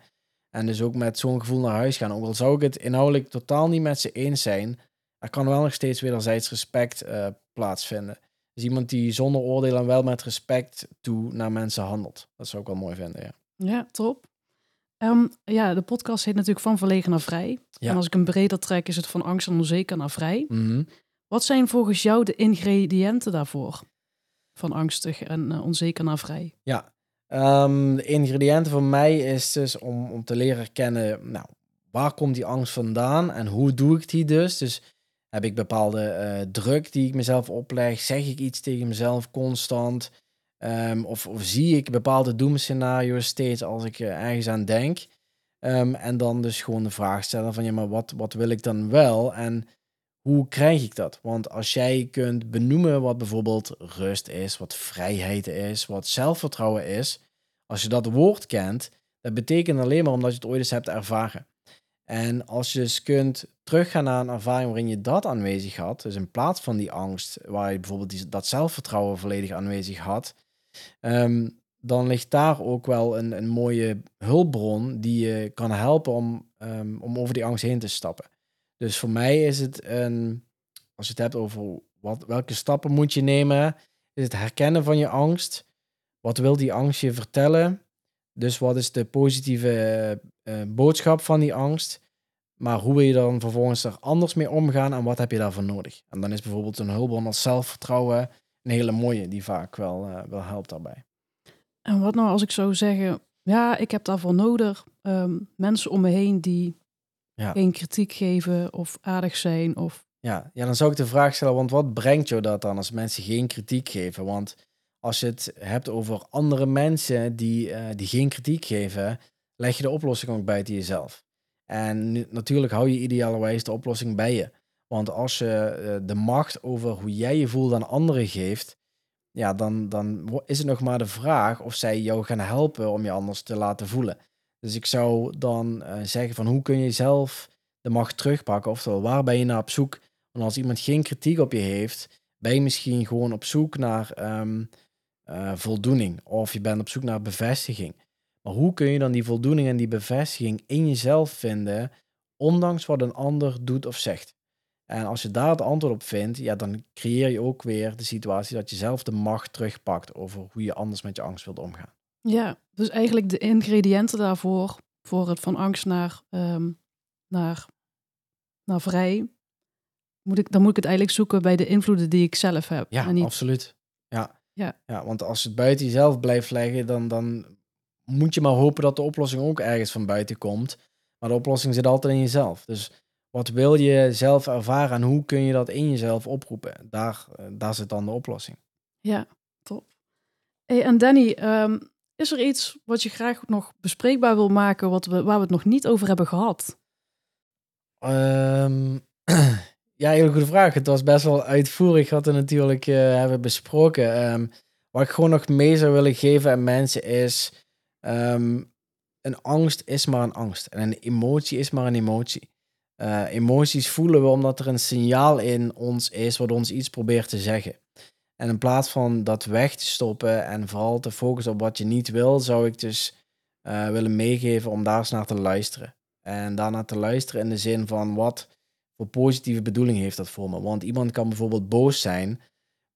En dus ook met zo'n gevoel naar huis gaan. Ook al zou ik het inhoudelijk totaal niet met ze eens zijn, er kan wel nog steeds wederzijds respect uh, plaatsvinden. Dus iemand die zonder oordeel en wel met respect toe naar mensen handelt. Dat zou ik wel mooi vinden, ja. Ja, top. Um, ja, de podcast heet natuurlijk Van Verlegen naar Vrij. Ja. En als ik een breder trek, is het van angst en onzeker naar vrij. Mm Wat zijn volgens jou de ingrediënten daarvoor? Van angstig en uh, onzeker naar vrij. Ja, um, de ingrediënten voor mij is dus om, om te leren kennen, nou, waar komt die angst vandaan en hoe doe ik die dus? Dus heb ik bepaalde uh, druk die ik mezelf opleg? Zeg ik iets tegen mezelf constant? Um, of, of, zie ik bepaalde doemscenario's steeds als ik uh, ergens aan denk? Um, en dan dus gewoon de vraag stellen van ja, maar wat, wat wil ik dan wel? En hoe krijg ik dat? Want als jij kunt benoemen wat bijvoorbeeld rust is, wat vrijheid is, wat zelfvertrouwen is, als je dat woord kent, dat betekent alleen maar omdat je het ooit eens hebt ervaren. En als je dus kunt teruggaan naar een ervaring waarin je dat aanwezig had, dus in plaats van die angst, waar je bijvoorbeeld die, dat zelfvertrouwen volledig aanwezig had, um, dan ligt daar ook wel een, een mooie hulpbron die je kan helpen om, um, om over die angst heen te stappen. Dus voor mij is het een, als je het hebt over wat, welke stappen moet je nemen, is het herkennen van je angst. Wat wil die angst je vertellen? Dus wat is de positieve uh, boodschap van die angst? Maar hoe wil je dan vervolgens er anders mee omgaan en wat heb je daarvoor nodig? En dan is bijvoorbeeld een hulpbron als zelfvertrouwen een hele mooie die vaak wel, uh, wel helpt daarbij. En wat nou als ik zou zeggen, ja, ik heb daarvoor nodig um, mensen om me heen die ja. geen kritiek geven of aardig zijn of... Ja, ja, dan zou ik de vraag stellen, want wat brengt jou dat dan als mensen geen kritiek geven? Want als je het hebt over andere mensen die, uh, die geen kritiek geven, leg je de oplossing ook buiten jezelf. En natuurlijk hou je idealerwijs de oplossing bij je. Want als je uh, de macht over hoe jij je voelt aan anderen geeft, ja, dan, dan is het nog maar de vraag of zij jou gaan helpen om je anders te laten voelen. Dus ik zou dan uh, zeggen van hoe kun je zelf de macht terugpakken? Oftewel, waar ben je naar op zoek? Want als iemand geen kritiek op je heeft, ben je misschien gewoon op zoek naar um, uh, voldoening. Of je bent op zoek naar bevestiging. Maar hoe kun je dan die voldoening en die bevestiging in jezelf vinden, ondanks wat een ander doet of zegt? En als je daar het antwoord op vindt, ja, dan creëer je ook weer de situatie dat je zelf de macht terugpakt over hoe je anders met je angst wilt omgaan. Ja, dus eigenlijk de ingrediënten daarvoor, voor het van angst naar, um, naar, naar vrij, moet ik, dan moet ik het eigenlijk zoeken bij de invloeden die ik zelf heb. Ja, niet... absoluut. Ja. Ja. ja, want als het buiten jezelf blijft leggen, dan, dan moet je maar hopen dat de oplossing ook ergens van buiten komt. Maar de oplossing zit altijd in jezelf. Dus wat wil je zelf ervaren en hoe kun je dat in jezelf oproepen? Daar, eh, daar zit dan de oplossing. Ja, top. Hey, en Danny, ehm, is er iets wat je graag nog bespreekbaar wil maken, wat we, waar we het nog niet over hebben gehad? Ehm, ja, hele goede vraag. Het was best wel uitvoerig wat we natuurlijk uh, hebben besproken. Ehm, wat ik gewoon nog mee zou willen geven aan mensen is... een angst is maar een angst. En een emotie is maar een emotie. Uh, emoties voelen we omdat er een signaal in ons is wat ons iets probeert te zeggen. En in plaats van dat weg te stoppen en vooral te focussen op wat je niet wil, zou ik dus uh, willen meegeven om daar eens naar te luisteren. En daarna te luisteren in de zin van wat positieve bedoeling heeft dat voor me. Want iemand kan bijvoorbeeld boos zijn,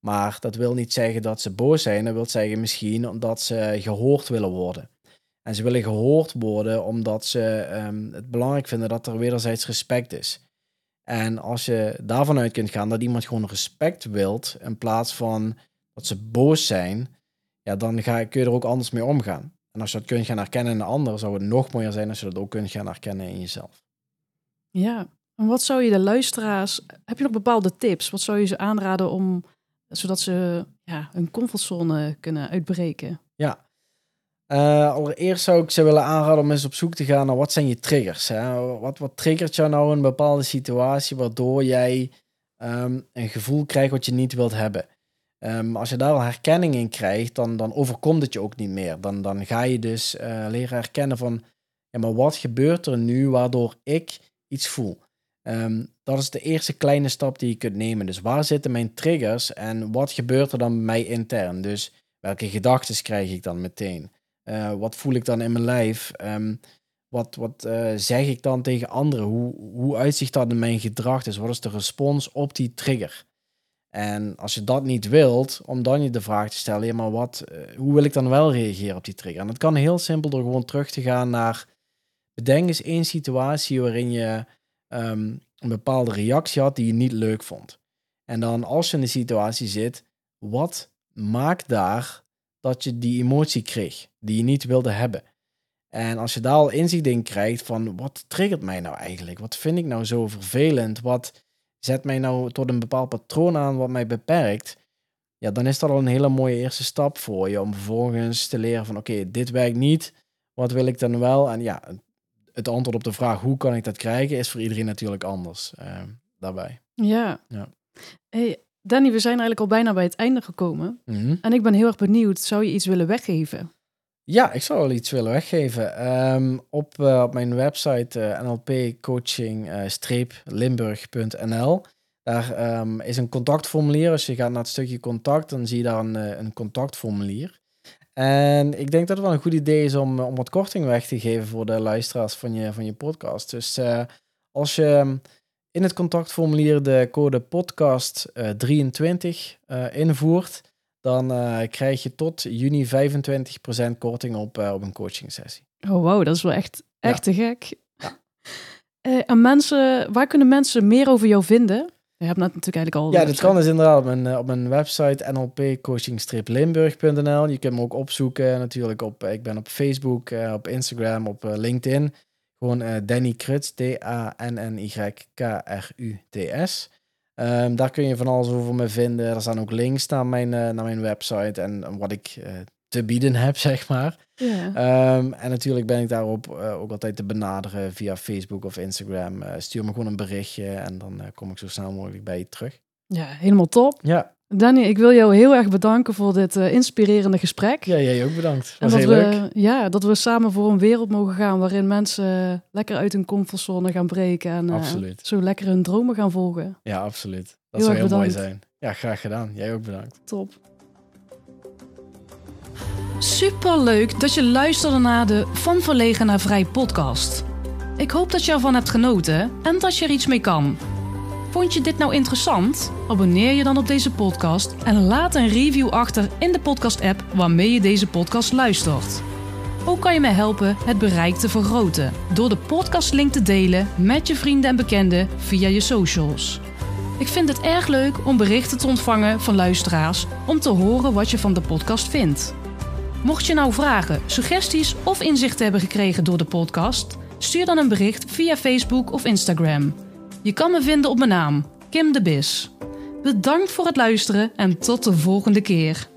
maar dat wil niet zeggen dat ze boos zijn. Dat wil zeggen misschien omdat ze gehoord willen worden. En ze willen gehoord worden omdat ze um, het belangrijk vinden dat er wederzijds respect is. En als je daarvan uit kunt gaan dat iemand gewoon respect wilt, in plaats van dat ze boos zijn, ja, dan ga, kun je er ook anders mee omgaan. En als je dat kunt gaan herkennen in een ander, zou het nog mooier zijn als je dat ook kunt gaan herkennen in jezelf. Ja, wat zou je de luisteraars, heb je nog bepaalde tips? Wat zou je ze aanraden om, zodat ze ja, hun comfortzone kunnen uitbreken? Ja, uh, allereerst zou ik ze willen aanraden om eens op zoek te gaan naar wat zijn je triggers. Hè? Wat, wat triggert jou nou een bepaalde situatie waardoor jij um, een gevoel krijgt wat je niet wilt hebben. Um, als je daar al herkenning in krijgt, dan, dan overkomt het je ook niet meer. Dan, dan ga je dus uh, leren herkennen van, ja, maar wat gebeurt er nu waardoor ik iets voel? Um, dat is de eerste kleine stap die je kunt nemen. Dus waar zitten mijn triggers en wat gebeurt er dan bij mij intern? Dus welke gedachten krijg ik dan meteen? Uh, wat voel ik dan in mijn lijf? Um, wat wat uh, zeg ik dan tegen anderen? Hoe, hoe uitzicht dat in mijn gedrag? Dus wat is de respons op die trigger? En als je dat niet wilt, om dan je de vraag te stellen, maar wat, uh, hoe wil ik dan wel reageren op die trigger? En dat kan heel simpel door gewoon terug te gaan naar, bedenk eens één situatie waarin je um, een bepaalde reactie had die je niet leuk vond. En dan als je in de situatie zit, wat maakt daar dat je die emotie kreeg die je niet wilde hebben. En als je daar al inzicht in krijgt van wat triggert mij nou eigenlijk? Wat vind ik nou zo vervelend? Wat zet mij nou tot een bepaald patroon aan wat mij beperkt? Ja, dan is dat al een hele mooie eerste stap voor je om vervolgens te leren van oké, dit werkt niet. Wat wil ik dan wel? En ja, het antwoord op de vraag hoe kan ik dat krijgen is voor iedereen natuurlijk anders uh, daarbij. Ja. ja. Hey, Danny, we zijn eigenlijk al bijna bij het einde gekomen. Mhm. En ik ben heel erg benieuwd, zou je iets willen weggeven? Ja, ik zou wel iets willen weggeven. Um, op, uh, op mijn website uh, eh, nlpcoaching-limburg.nl daar um, is een contactformulier. Als je gaat naar het stukje contact, dan zie je daar een, een contactformulier. En ik denk dat het wel een goed idee is om, om wat korting weg te geven voor de luisteraars van je, van je podcast. Dus als je in het contactformulier de code podcast uh, 23 uh, invoert, dan uh, krijg je tot juni 25% korting op, op een coaching sessie. Oh wow, dat is wel echt, echt ja. te gek. Ja. en mensen, waar kunnen mensen meer over jou vinden? Je hebt net natuurlijk eigenlijk al. Ja, dat kan dus inderdaad op mijn, op mijn website nlpcoaching-limburg.nl. Je kunt me ook opzoeken natuurlijk op. Ik ben op Facebook, op Instagram, op LinkedIn. Gewoon uh, Danny Kruts, D-A-N-N-Y-K-R-U-T-S. Um, ehm, daar kun je van alles over me vinden. Er staan ook links naar mijn, uh, naar mijn website en wat ik uh, te bieden heb, zeg maar. Yeah. Um, en natuurlijk ben ik daarop ook altijd te benaderen via Facebook of Instagram. stuur me gewoon een berichtje en dan kom ik zo snel mogelijk bij je terug. Ja, helemaal top. Ja. Danny, ik wil jou heel erg bedanken voor dit inspirerende gesprek. Ja, jij ook bedankt. Was en dat heel we, leuk. Ja, dat we samen voor een wereld mogen gaan waarin mensen lekker uit hun comfortzone gaan breken en zo lekker hun dromen gaan volgen. Ja, absoluut. Dat heel zou heel bedankt. mooi zijn. Ja, graag gedaan. Jij ook bedankt. Top. Super leuk dat je luisterde naar de Van Verlegen naar Vrij podcast. Ik hoop dat je ervan hebt genoten en dat je er iets mee kan. Vond je dit nou interessant? Abonneer je dan op deze podcast en laat een review achter in de podcast-app waarmee je deze podcast luistert. Ook kan je mij helpen het bereik te vergroten door de podcastlink te delen met je vrienden en bekenden via je socials. Ik vind het erg leuk om berichten te ontvangen van luisteraars om te horen wat je van de podcast vindt. Mocht je nou vragen, suggesties of inzichten hebben gekregen door de podcast, stuur dan een bericht via Facebook of Instagram. Je kan me vinden op mijn naam, Kim de Bis. Bedankt voor het luisteren en tot de volgende keer.